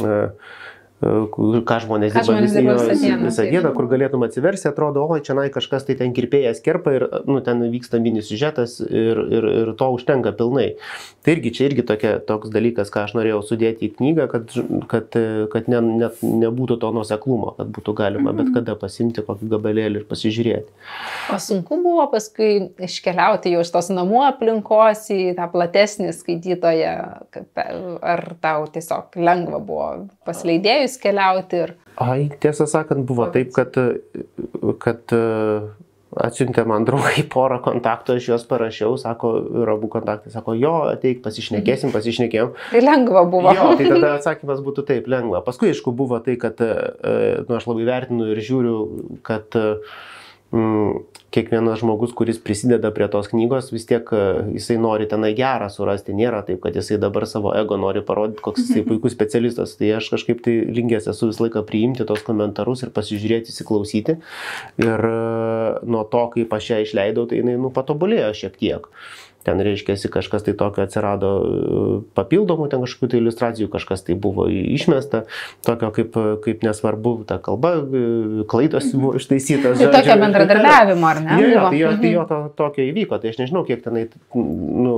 uh, ką žmonės dirba, visą, visą dieną, visą dieną, kur galėtum atsiversi, atrodo, o čia nai kažkas tai ten kirpėjas kerpa ir nu, ten vyksta mini siužetas ir, ir, ir to užtenka pilnai. Tai irgi čia irgi tokia, toks dalykas, ką aš norėjau sudėti į knygą, kad, kad, kad ne, net nebūtų to nuseklumo, kad būtų galima bet mhm. kada pasimti kokį gabalėlį ir pasižiūrėti. O sunku buvo paskui iškeliauti jau iš tos namų aplinkos į tą platesnį skaitytoją, ar tau tiesiog lengva buvo pasleidėjus? Muziejus keliauti? Ir... Ai, tiesą sakant, buvo taip, kad, kad e, atsiuntė man draugai [LAUGHS] porą kontaktų, aš juos parašiau, sako, ir abu kontaktai sako, jo, ateik, pasišnekėsim, pasišnekėjom. Tai lengva buvo. Jo, tai tada atsakymas būtų taip, lengva. Paskui, aišku, buvo tai, kad, e, nu, aš labai vertinu ir žiūriu, kad mm, kiekvienas žmogus, kuris prisideda prie tos knygos, vis tiek e, jisai nori tenai gerą surasti. Nėra taip, kad jisai dabar savo ego nori parodyti, koks jisai [LAUGHS] puikus specialistas. Tai aš kažkaip tai linkęs esu visą laiką priimti tos komentarus ir pasižiūrėti, įsiklausyti. Ir e, nuo to, kaip aš ją išleidau, tai jinai nu, patobulėjo šiek tiek ten reiškia, kažkas tai tokio atsirado papildomų, ten kažkokių tai iliustracijų, kažkas tai buvo išmesta, tokio kaip, kaip nesvarbu, ta kalba, klaidos buvo ištaisytas. Tai tokio bendradarbiavimo, ar ne? Jo, jo, tai jo, tai jo to, tokio įvyko, tai aš nežinau, kiek tenai, nu,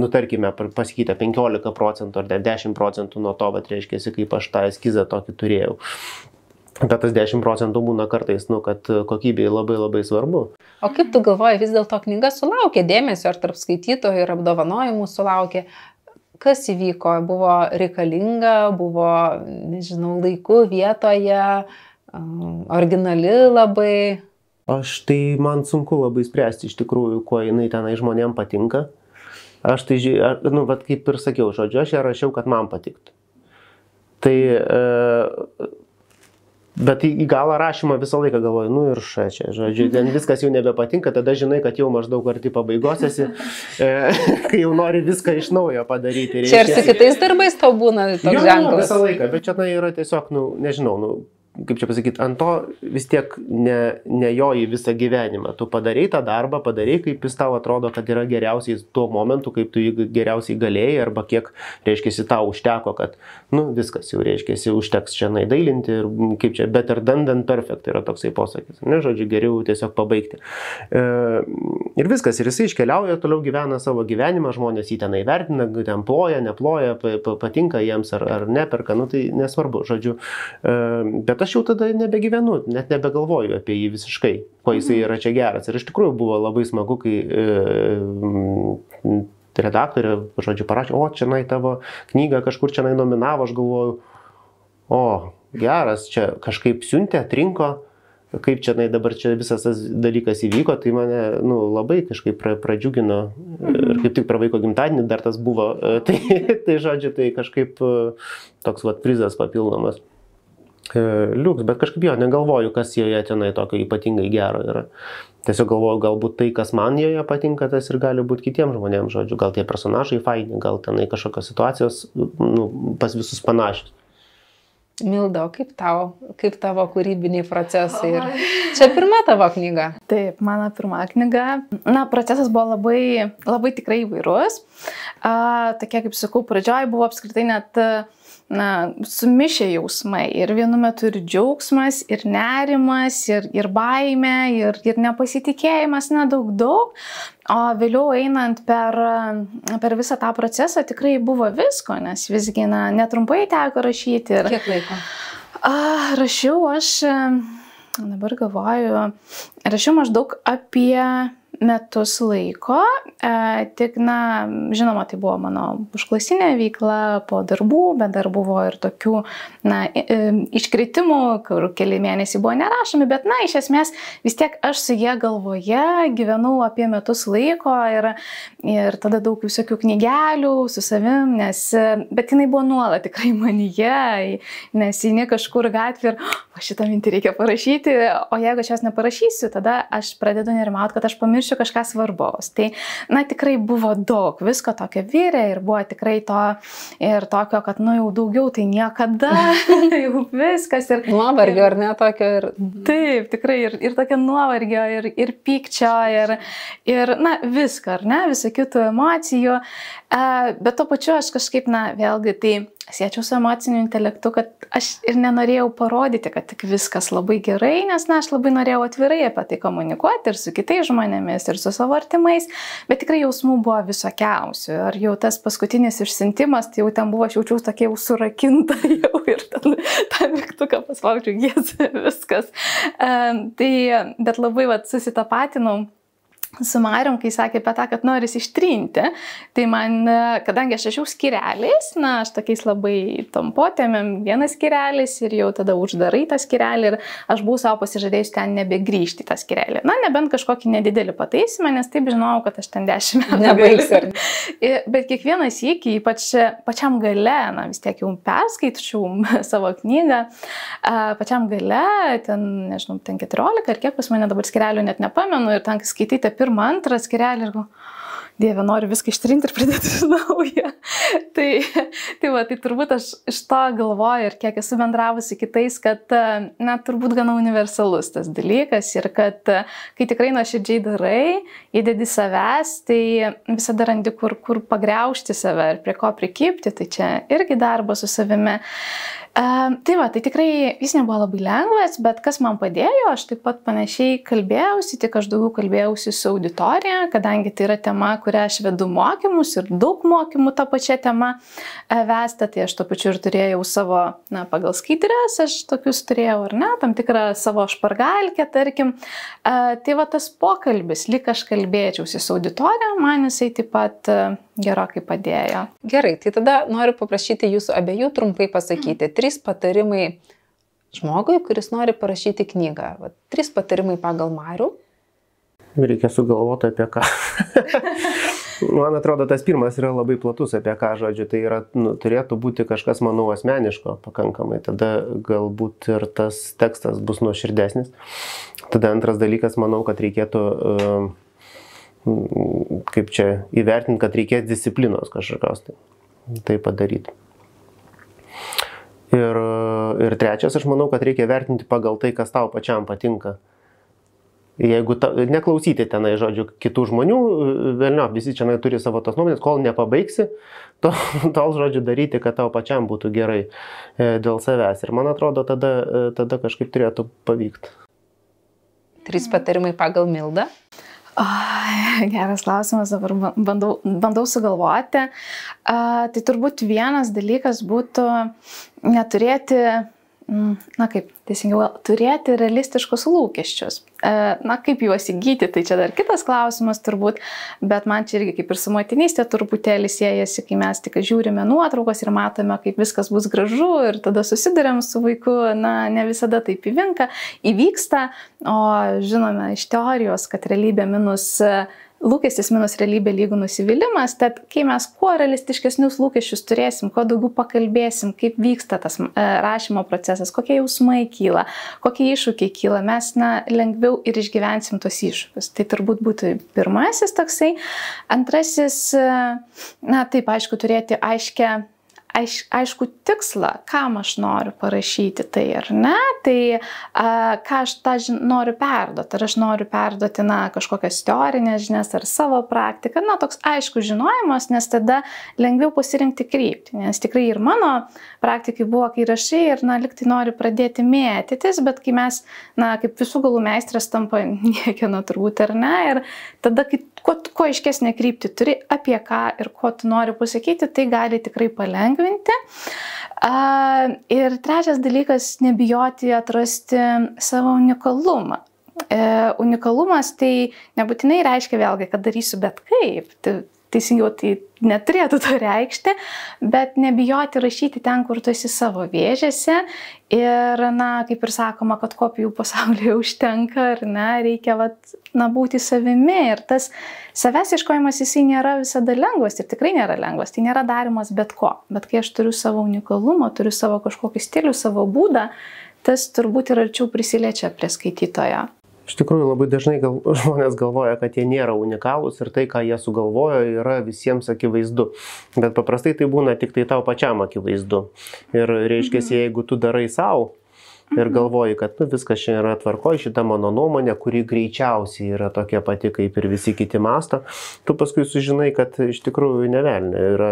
nu tarkime, pasikeitė 15 procentų ar 10 procentų nuo to, bet reiškia, kaip aš tą eskizą tokį turėjau. Bet tas 10 procentų būna kartais, nu, kad kokybė labai labai svarbu. O kaip tu galvoji, vis dėlto knyga sulaukė dėmesio ar tarp skaitytojų ir apdovanojimų sulaukė? Kas įvyko? Buvo reikalinga, buvo, nežinau, laiku, vietoje, originali labai? Aš tai man sunku labai spręsti iš tikrųjų, kuo jinai tenai žmonėm patinka. Aš tai, nu, bet kaip ir sakiau, žodžiu, aš ją rašiau, kad man patiktų. Tai e, Bet į galą rašymą visą laiką galvoju, nu ir ša čia, žodžiu, ten viskas jau nebepatinka, tada žinai, kad jau maždaug arti pabaigos esi, e, [LAUGHS] kai jau nori viską iš naujo padaryti. Reiškia. Čia ir su kitais darbais tau būna toks jo, ženklas. Visą laiką, bet čia tai yra tiesiog, nu, nežinau, nu, kaip čia pasakyti, ant to vis tiek ne, nejoji visą gyvenimą. Tu padarai tą darbą, padarai, kaip jis tau atrodo, kad yra geriausiai tuo momentu, kaip tu jį geriausiai galėjai, arba kiek, reiškia, tau užteko, kad, nu, viskas jau, reiškia, užteks čia naidailinti ir kaip čia, better than than perfect yra toksai posakis. Ne, žodžiu, geriau tiesiog pabaigti. E, ir viskas, ir jisai iškeliauja, toliau gyvena savo gyvenimą, žmonės jį tenai vertina, ten ploja, neploja, patinka jiems ar, ar neperka, nu tai nesvarbu, žodžiu. E, bet aš jau tada nebegyvenu, net nebegalvoju apie jį visiškai, kuo jisai mhm. yra čia geras. Ir iš tikrųjų buvo labai smagu, kai e, redaktorė, žodžiu, parašė, o čia nai tavo knygą kažkur čia nai nominavo, aš galvoju, o geras, čia kažkaip siuntė, atrinko kaip čia nai dabar čia visas tas dalykas įvyko, tai mane nu, labai kažkaip pra, pradžiugino ir kaip tik pra vaiko gimtadienį dar tas buvo. [LAUGHS] Tai, tai žodžiu, tai kažkaip toks vat prizas papildomas. E, liuks, bet kažkaip jo negalvoju, kas joje tenai tokio ypatingai gero yra. Tiesiog galvoju, galbūt tai, kas man joje patinka, tas ir gali būti kitiems žmonėms, žodžiu, gal tie personažai faini, gal tenai kažkokios situacijos nu, pas visus panašios. Milda, o kaip tau, kaip tavo kūrybiniai procesai? Ir čia pirma tavo knyga? Taip, mano pirma knyga. Na, procesas buvo labai, labai tikrai įvairus. Uh, tokie, kaip sakau, pradžioj buvo apskritai net uh, na, sumišę jausmai. Ir vienu metu ir džiaugsmas, ir nerimas, ir, ir baime, ir, ir nepasitikėjimas, na, daug daug. O vėliau einant per, per visą tą procesą tikrai buvo visko, nes visgi, na, netrumpai teko rašyti. Ir, Kiek laiko? A, rašiau aš, dabar galvoju, rašiau maždaug apie metus laiko, e, tik, na, žinoma, tai buvo mano užklasinė veikla po darbų, bet dar buvo ir tokių, na, iškritimų, kur keli mėnesiai buvo nerašomi, bet, na, iš esmės vis tiek aš su jie galvoje gyvenau apie metus laiko ir, ir tada daug visokių knygelių su savim, nes, bet jinai buvo nuolat tikrai manyje, nes eini kažkur gatvė ir, o šitą mintį reikia parašyti, o jeigu aš jos neparašysiu, tada aš pradedu nerimauti, kad aš pamiršiu pamiršiu kažką svarbaus. Tai, na, tikrai buvo daug, visko tokio vyrė ir buvo tikrai to ir tokio, kad, nu, jau daugiau tai niekada, [LAUGHS] [LAUGHS] jau viskas. Ir, nuovargio, ar ne tokio ir. Taip, tikrai ir, ir tokio nuovargio, ir, ir pykčio, ir, ir, na, visko, ar ne, visokių tų emocijų. Bet to pačiu aš kažkaip, na, vėlgi, tai siečiau su emociniu intelektu, kad aš ir nenorėjau parodyti, kad tik viskas labai gerai, nes, na, aš labai norėjau atvirai apie tai komunikuoti ir su kitais žmonėmis, ir su savo artimais, bet tikrai jausmų buvo visokiausių. Ar jau tas paskutinis išsintimas, tai jau ten buvo, aš jaučiausi tokia jau surakinta [LAUGHS] jau ir ten tą mygtuką paspaudžiu, jės [LAUGHS] viskas. Um, tai, bet labai, vad, susitapatinau su Marium, kai sakė apie tą, kad noris ištrinti, tai man, kadangi aš rašiau skireliais, na, aš tokiais labai tampotėmėm vienas skirelis ir jau tada uždarai tą skirelį ir aš buvau savo pasižadėjus ten nebegrįžti tą skirelį. Na, nebent kažkokį nedidelį pataisimą, nes taip žinojau, kad aš ten dešimt metų. Nebaigsiu. [LAUGHS] Bet kiekvienas įkį, ypač pačiam gale, na, vis tiek jau perskaičiau [LAUGHS] savo knygą, pačiam gale, ten, nežinau, ten 14 ar kiek pas mane dabar skirelių net nepamenu ir ten skaityti apie pirmą, antrą skirelį ir galvoju, Dieve, noriu viską ištrinti ir pridėti iš naujo. [LAUGHS] tai, tai, va, tai turbūt aš iš to galvoju ir kiek esu bendravusi kitais, kad, na, turbūt gana universalus tas dalykas ir kad, kai tikrai nuoširdžiai darai, įdedi savęs, tai visada randi, kur, kur pagriaužti save ir prie ko prikipti, tai čia irgi darbas su savimi. Uh, tai va, tai tikrai jis nebuvo labai lengvas, bet kas man padėjo, aš taip pat panašiai kalbėjausi, tik aš daugiau kalbėjausi su auditorija, kadangi tai yra tema, kurią aš vedu mokymus ir daug mokymų tą pačią temą uh, vesta, tai aš to pačiu ir turėjau savo, na, pagal skaitrės, aš tokius turėjau, ar ne, tam tikrą savo špargalkę, tarkim. Uh, tai va tas pokalbis, lyg aš kalbėčiausi su auditorija, man jisai taip pat uh, gerokai padėjo. Gerai, tai tada noriu paprašyti jūsų abiejų trumpai pasakyti. Trys patarimai žmogui, kuris nori parašyti knygą. Va, trys patarimai pagal Marių. Reikia sugalvoti apie ką. [LAUGHS] Man atrodo, tas pirmas yra labai platus, apie ką žodžiu. Tai yra, nu, turėtų būti kažkas, manau, asmeniško pakankamai. Tada galbūt ir tas tekstas bus nuoširdesnis. Tada antras dalykas, manau, kad reikėtų uh, kaip čia įvertinti, kad reikės disciplinos kažkokios tai, tai padaryti. Ir, ir trečias, aš manau, kad reikia vertinti pagal tai, kas tau pačiam patinka. Jeigu ta, neklausyti tenai, žodžiu, kitų žmonių, vėliau, visi čia turi savo tos nuomonės, kol nepabaigsi, tol, tol, žodžiu, daryti, kad tau pačiam būtų gerai e, dėl savęs. Ir man atrodo, tada, e, tada kažkaip turėtų pavykti. Trys patarimai pagal Mildą. O, geras klausimas, dabar bandau, bandau sugalvoti. A, tai turbūt vienas dalykas būtų neturėti na kaip, teisingiau, turėti realistiškus lūkesčius. E, na kaip juos įgyti, tai čia dar kitas klausimas turbūt, bet man čia irgi kaip ir su motinystė truputėlį siejasi, kai mes tik žiūrime nuotraukas ir matome, kaip viskas bus gražu ir tada susidurėm su vaiku, na ne visada taip įvinka, įvyksta, o žinome iš teorijos, kad realybė minus uh, lūkestis minus realybė lygų nusivylimas, tad kai mes kuo realistiškesnius lūkesčius turėsim, kuo daugiau pakalbėsim, kaip vyksta tas e, rašymo procesas, kokie jausmai kyla, kokie iššūkiai kyla, mes na, lengviau ir išgyvensim tos iššūkius. Tai turbūt būtų pirmasis toksai. Antrasis, e, na taip, aišku, turėti aiškę aiš, aišku tikslą, kam aš noriu parašyti tai ar ne, tai a, ką aš tą žin, noriu perduoti. Ar aš noriu perduoti, na, kažkokias teorinės žinias ar savo praktiką. Na, toks aiškus žinojimas, nes tada lengviau pasirinkti kryptį. Nes tikrai ir mano praktikai buvo, kai rašai ir, na, liktai nori pradėti mėtytis, bet kai mes, na, kaip visų galų meistras tampa [LAUGHS] niekieno turbūt ar ne, ir tada, kai kuo, kuo aiškesnė kryptį turi, apie ką ir ko tu nori pasakyti, tai gali tikrai palengvinti palengvinti. Ir trečias dalykas - nebijoti atrasti savo unikalumą. E, unikalumas tai nebūtinai reiškia vėlgi, kad darysiu bet kaip. Tai teisingiau tai neturėtų to reikšti, bet nebijoti rašyti ten, kur tu esi savo vėžėse. Ir, na, kaip ir sakoma, kad kopijų pasaulyje [LAUGHS] užtenka, ar ne, reikia, vat, na, būti savimi. Ir tas savęs iškojimas jisai nėra visada lengvas ir tikrai nėra lengvas. Tai nėra darimas bet ko. Bet kai aš turiu savo unikalumą, turiu savo kažkokį stilių, savo būdą, tas turbūt ir arčiau prisiliečia prie skaitytojo. Iš tikrųjų labai dažnai gal, [LAUGHS] žmonės galvoja, kad jie nėra unikalūs ir tai, ką jie sugalvojo, yra visiems akivaizdu. Bet paprastai tai būna tik tai tau pačiam akivaizdu. Ir reiškia, mhm. jeigu tu darai savo ir mhm. galvoji, kad nu, viskas čia yra tvarkoje, šita mano nuomonė, kuri greičiausiai yra tokia pati, kaip ir visi kiti masto, tu paskui sužinai, kad iš tikrųjų nevelnė yra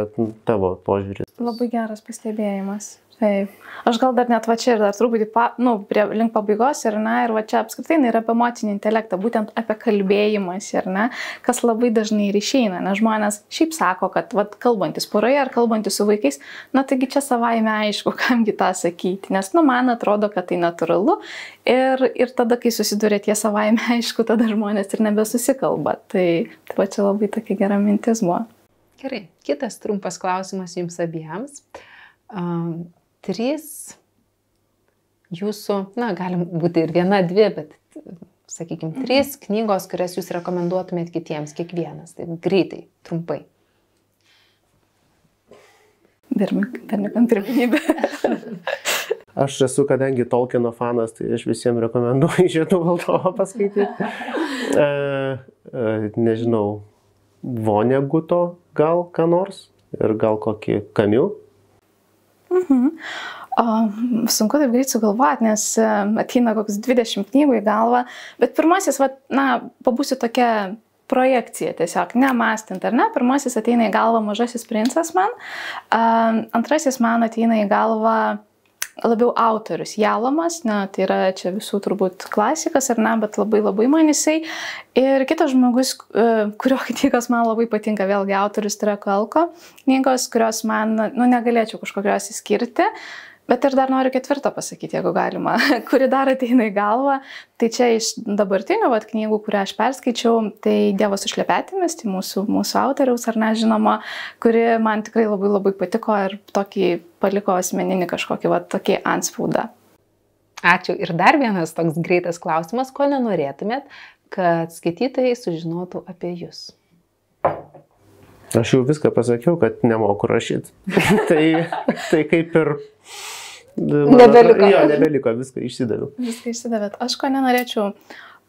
tavo požiūris. Labai geras pastebėjimas. Taip. Aš gal dar net va čia ir dar truputį, pa, nu, prie, link pabaigos ir, na, ir va čia apskritai yra apie emocinį intelektą, būtent apie kalbėjimas ir, na, kas labai dažnai ir išeina, nes žmonės šiaip sako, kad, va, kalbantis poroje ar kalbantis su vaikais, na, taigi čia savaime aišku, [LAUGHS] kamgi tą sakyti, nes, nu, man atrodo, kad tai natūralu ir, ir tada, kai susiduria tie savaime [LAUGHS] aišku, tada žmonės ir nebesusikalba. Tai, tai va čia labai tokia gera mintis buvo. Gerai, kitas trumpas klausimas jums abiems. Um, trys jūsų, na, galim būti ir viena, dvi, bet, sakykime, mhm. trys knygos, kurias jūs rekomenduotumėt kitiems, kiekvienas. Tai greitai, trumpai. Berniukam pirmenybė. [LAUGHS] Aš esu, kadangi Tolkieno fanas, tai aš visiems rekomenduoju Žiedų valdovą paskaityti. [LAUGHS] E, e, nežinau, Voneguto gal ką nors ir gal kokį Kamiu. Mhm. O, sunku taip greit sugalvoti, nes e, ateina koks 20 knygų į galvą, bet pirmasis, va, na, pabūsiu tokia projekcija tiesiog, nemąstant, ar ne? Pirmasis ateina į galvą mažasis princas man, antrasis man ateina į galvą labiau autorius Jalomas, na, tai yra čia visų turbūt klasikas ar ne, bet labai labai man jisai. Ir kitas žmogus, e, kurio [LAUGHS] knygos man labai patinka, vėlgi autorius tai yra Kalko knygos, kurios man, nu, negalėčiau kažkokios įskirti. Bet ir dar noriu ketvirtą pasakyti, jeigu galima, [LAUGHS] kuri dar ateina į galvą. Tai čia iš dabartinių vat, knygų, kurią aš perskaičiau, tai Dievas užlepetimis, tai mūsų, mūsų autoriaus ar nežinoma, kuri man tikrai labai labai patiko ir tokį paliko asmeninį kažkokį vat, tokį anspaudą. Ačiū. Ir dar vienas toks greitas klausimas, ko nenorėtumėt, kad skaitytojai sužinotų apie jūs. Aš jau viską pasakiau, kad nemoku rašyti. [LAUGHS] tai, tai kaip ir nebeliko. Jo, nebeliko, viską išsidaviau. Viską išsidavėt. Aš ko nenorėčiau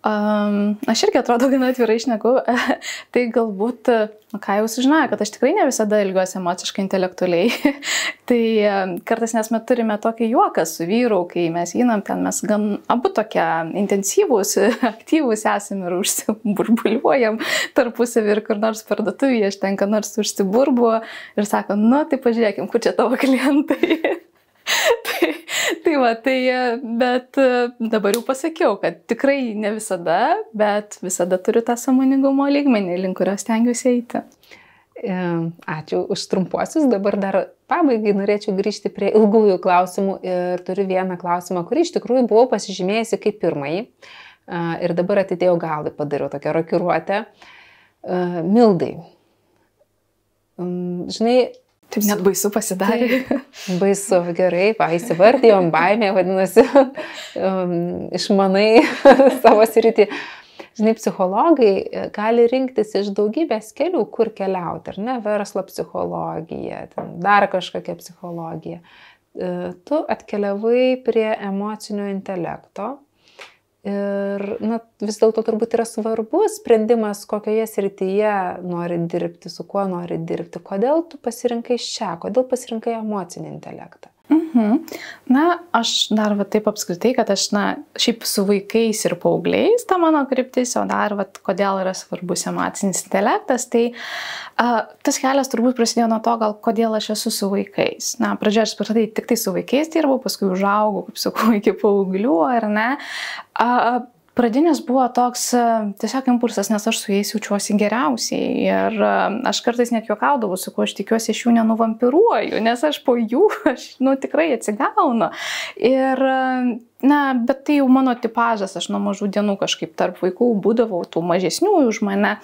Um, aš irgi atrodo gana atvirai išneku, [LAUGHS] tai galbūt, nu, ką jau sužinojo, kad aš tikrai ne visada ilgiuosi emociškai intelektualiai. [LAUGHS] tai kartais nes mes turime tokį juoką su vyru, kai mes einam ten, mes gan abu tokie intensyvūs, [LAUGHS] aktyvūs esame ir užsiburbuliuojam tarpusavį ir kur nors parduotuvėje, aš tenka nors užsiburbu ir sako, nu tai pažiūrėkim, kur čia tavo klientai. [LAUGHS] tai, tai va, tai, bet dabar jau pasakiau, kad tikrai ne visada, bet visada turiu tą samoningumo lygmenį, link kurio stengiuosi eiti. E, ačiū už trumpuosius. Dabar dar pabaigai norėčiau grįžti prie ilgųjų klausimų ir turiu vieną klausimą, kurį iš tikrųjų buvau pasižymėjusi kaip pirmąjį. E, ir dabar atidėjau galvą, padariau tokią rokiruotę. E, Mildai. Žinai, Taip net baisu pasidarė. Tai, baisu, gerai, įsivardėjom, baimė, vadinasi, um, išmanai [LAUGHS] savo sritį. Žinai, psichologai e, gali rinktis iš daugybės kelių, kur keliauti, ar ne, verslo psichologija, dar kažkokia psichologija. E, tu atkeliavai prie emocinio intelekto, Ir na, vis dėlto turbūt yra svarbus sprendimas, kokioje srityje nori dirbti, su kuo nori dirbti. Kodėl tu pasirinkai šią, kodėl pasirinkai emocinį intelektą? Mhm. Na, aš dar va taip apskritai, kad aš, na, šiaip su vaikais ir paaugliais ta mano kryptis, o dar va kodėl yra svarbus emocinis intelektas, tai a, tas kelias turbūt prasidėjo nuo to, gal kodėl aš esu su vaikais. Na, pradžioje aš pradėjau tik tai su vaikais dirbau, paskui užaugau, kaip sakau, iki paauglių, ar ne. A, Pradinis buvo toks e, tiesiog impulsas, nes aš su jais jaučiuosi geriausiai. Ir e, aš kartais net juokaudavau, su kuo aš tikiuosi, iš jų nenuvampiruoju, nes aš po jų, [LAUGHS] aš, nu, tikrai atsigaunu. Ir, e, na, bet tai jau mano tipažas, aš nuo mažų dienų kažkaip tarp vaikų būdavau tų mažesnių už mane.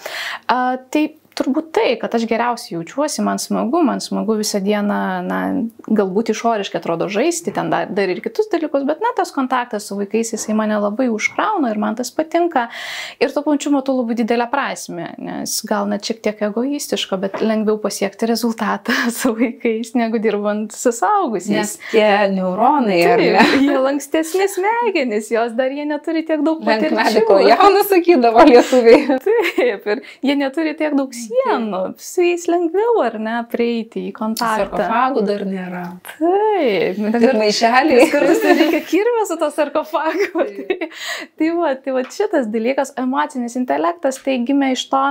A, tai turbūt tai, kad aš geriausiai jaučiuosi, man smagu, man smagu visą dieną, na, galbūt išoriškai atrodo žaisti, ten dar, dar ir kitus dalykus, bet na, tas kontaktas su vaikais, jisai mane labai užkrauna ir man tas patinka. Ir tuo pačiu matau labai didelę prasme, nes gal net šiek tiek egoistiška, bet lengviau pasiekti rezultatą [LAUGHS] su vaikais, negu dirbant su saugusiais. Nes tie neuronai, ar ne? Jie lankstesni smegenys, jos dar jie neturi tiek daug patirčių. Mediko jaunas sakydavo lietuviai. [LAUGHS] Taip, ir jie neturi tiek daug sienų, su jais lengviau ar ne prieiti į kontaktą. Sarkofagų dar nėra. Taip, ir maišeliai. Kartais reikia kirvę su to sarkofagu. Tai, [LAUGHS] tai, va, tai va šitas dalykas, emocinis intelektas, tai gimė iš to,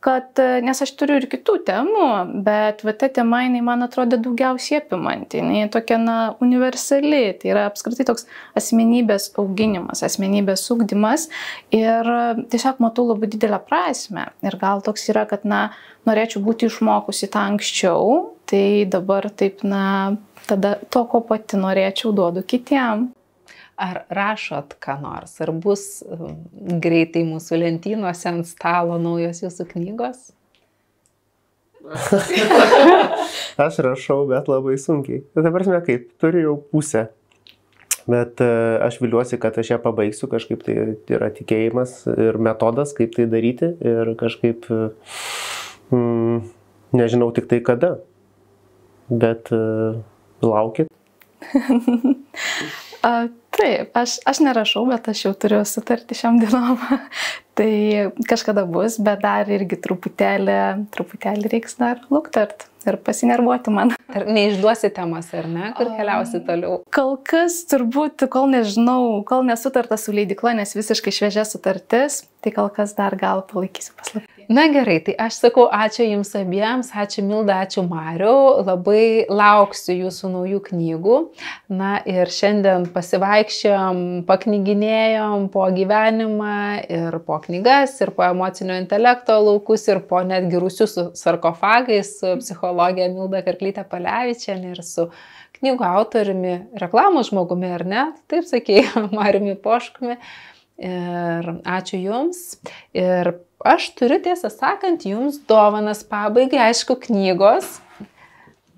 kad, e, nes aš turiu ir kitų temų, bet va ta tema, jinai man atrodo daugiausiai apimanti, jinai tokia, na, universali, tai yra apskritai toks asmenybės auginimas, asmenybės ugdymas ir e, tiesiog matau labai didelę prasme. Ir gal toks yra, kad, na, norėčiau būti išmokusi tą anksčiau, tai dabar taip, na, tada to, ko pati norėčiau, duodu kitiem. Ar rašot ką nors, ar bus um, greitai mūsų lentynuose ant stalo naujos jūsų knygos? [LAUGHS] Aš rašau, bet labai sunkiai. Tai dabar mes kaip, turiu jau pusę. Bet uh, aš viliuosi, kad aš ją pabaigsiu, kažkaip tai yra tikėjimas ir metodas, kaip tai daryti ir kažkaip, mm, nežinau tik tai kada, bet uh, laukit. [LAUGHS] Taip, aš, aš nerašau, bet aš jau turiu sutartį šiam dienom. [LAUGHS] tai kažkada bus, bet dar irgi truputėlį, truputėlį reiks dar luktart ir pasinervuoti man. [LAUGHS] Ar neišduosi temas, ar ne, kur keliausi toliau? Kol kas turbūt, kol nežinau, kol nesutarta su leidikla, nes visiškai šviežia sutartis, tai kol kas dar gal palaikysiu paslapti. Na gerai, tai aš sakau ačiū Jums abiems, ačiū Milda, ačiū Mariu, labai lauksiu Jūsų naujų knygų. Na ir šiandien pasivaikščiom, paknyginėjom po gyvenimą ir po knygas, ir po emocinio intelekto laukus, ir po netgi rusius su sarkofagais, su psichologija Milda Karklytė Palevičianė ir su knygų autoriumi, reklamos žmogumi, ar ne? Taip sakėjai, [LAUGHS] Mariumi Poškumi. Ir ačiū Jums. Ir aš turiu tiesą sakant Jums dovanas pabaigai, aišku, knygos.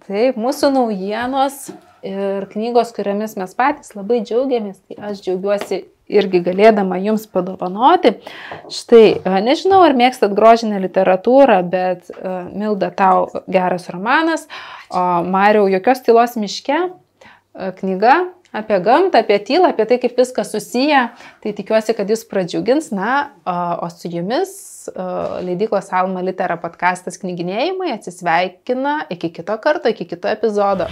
Taip, mūsų naujienos ir knygos, kuriamis mes patys labai džiaugiamės, tai aš džiaugiuosi irgi galėdama jums padovanoti. Štai, nežinau, ar mėgstat grožinę literatūrą, bet Milda tau geras romanas, o Mariau jokios tylos miške knyga apie gamtą, apie tylą, apie tai, kaip viskas susiję. Tai tikiuosi, kad jūs pradžiugins. Na, o su jumis leidyklos Alma Litera podkastas knyginėjimai atsisveikina iki kito karto, iki kito epizodo.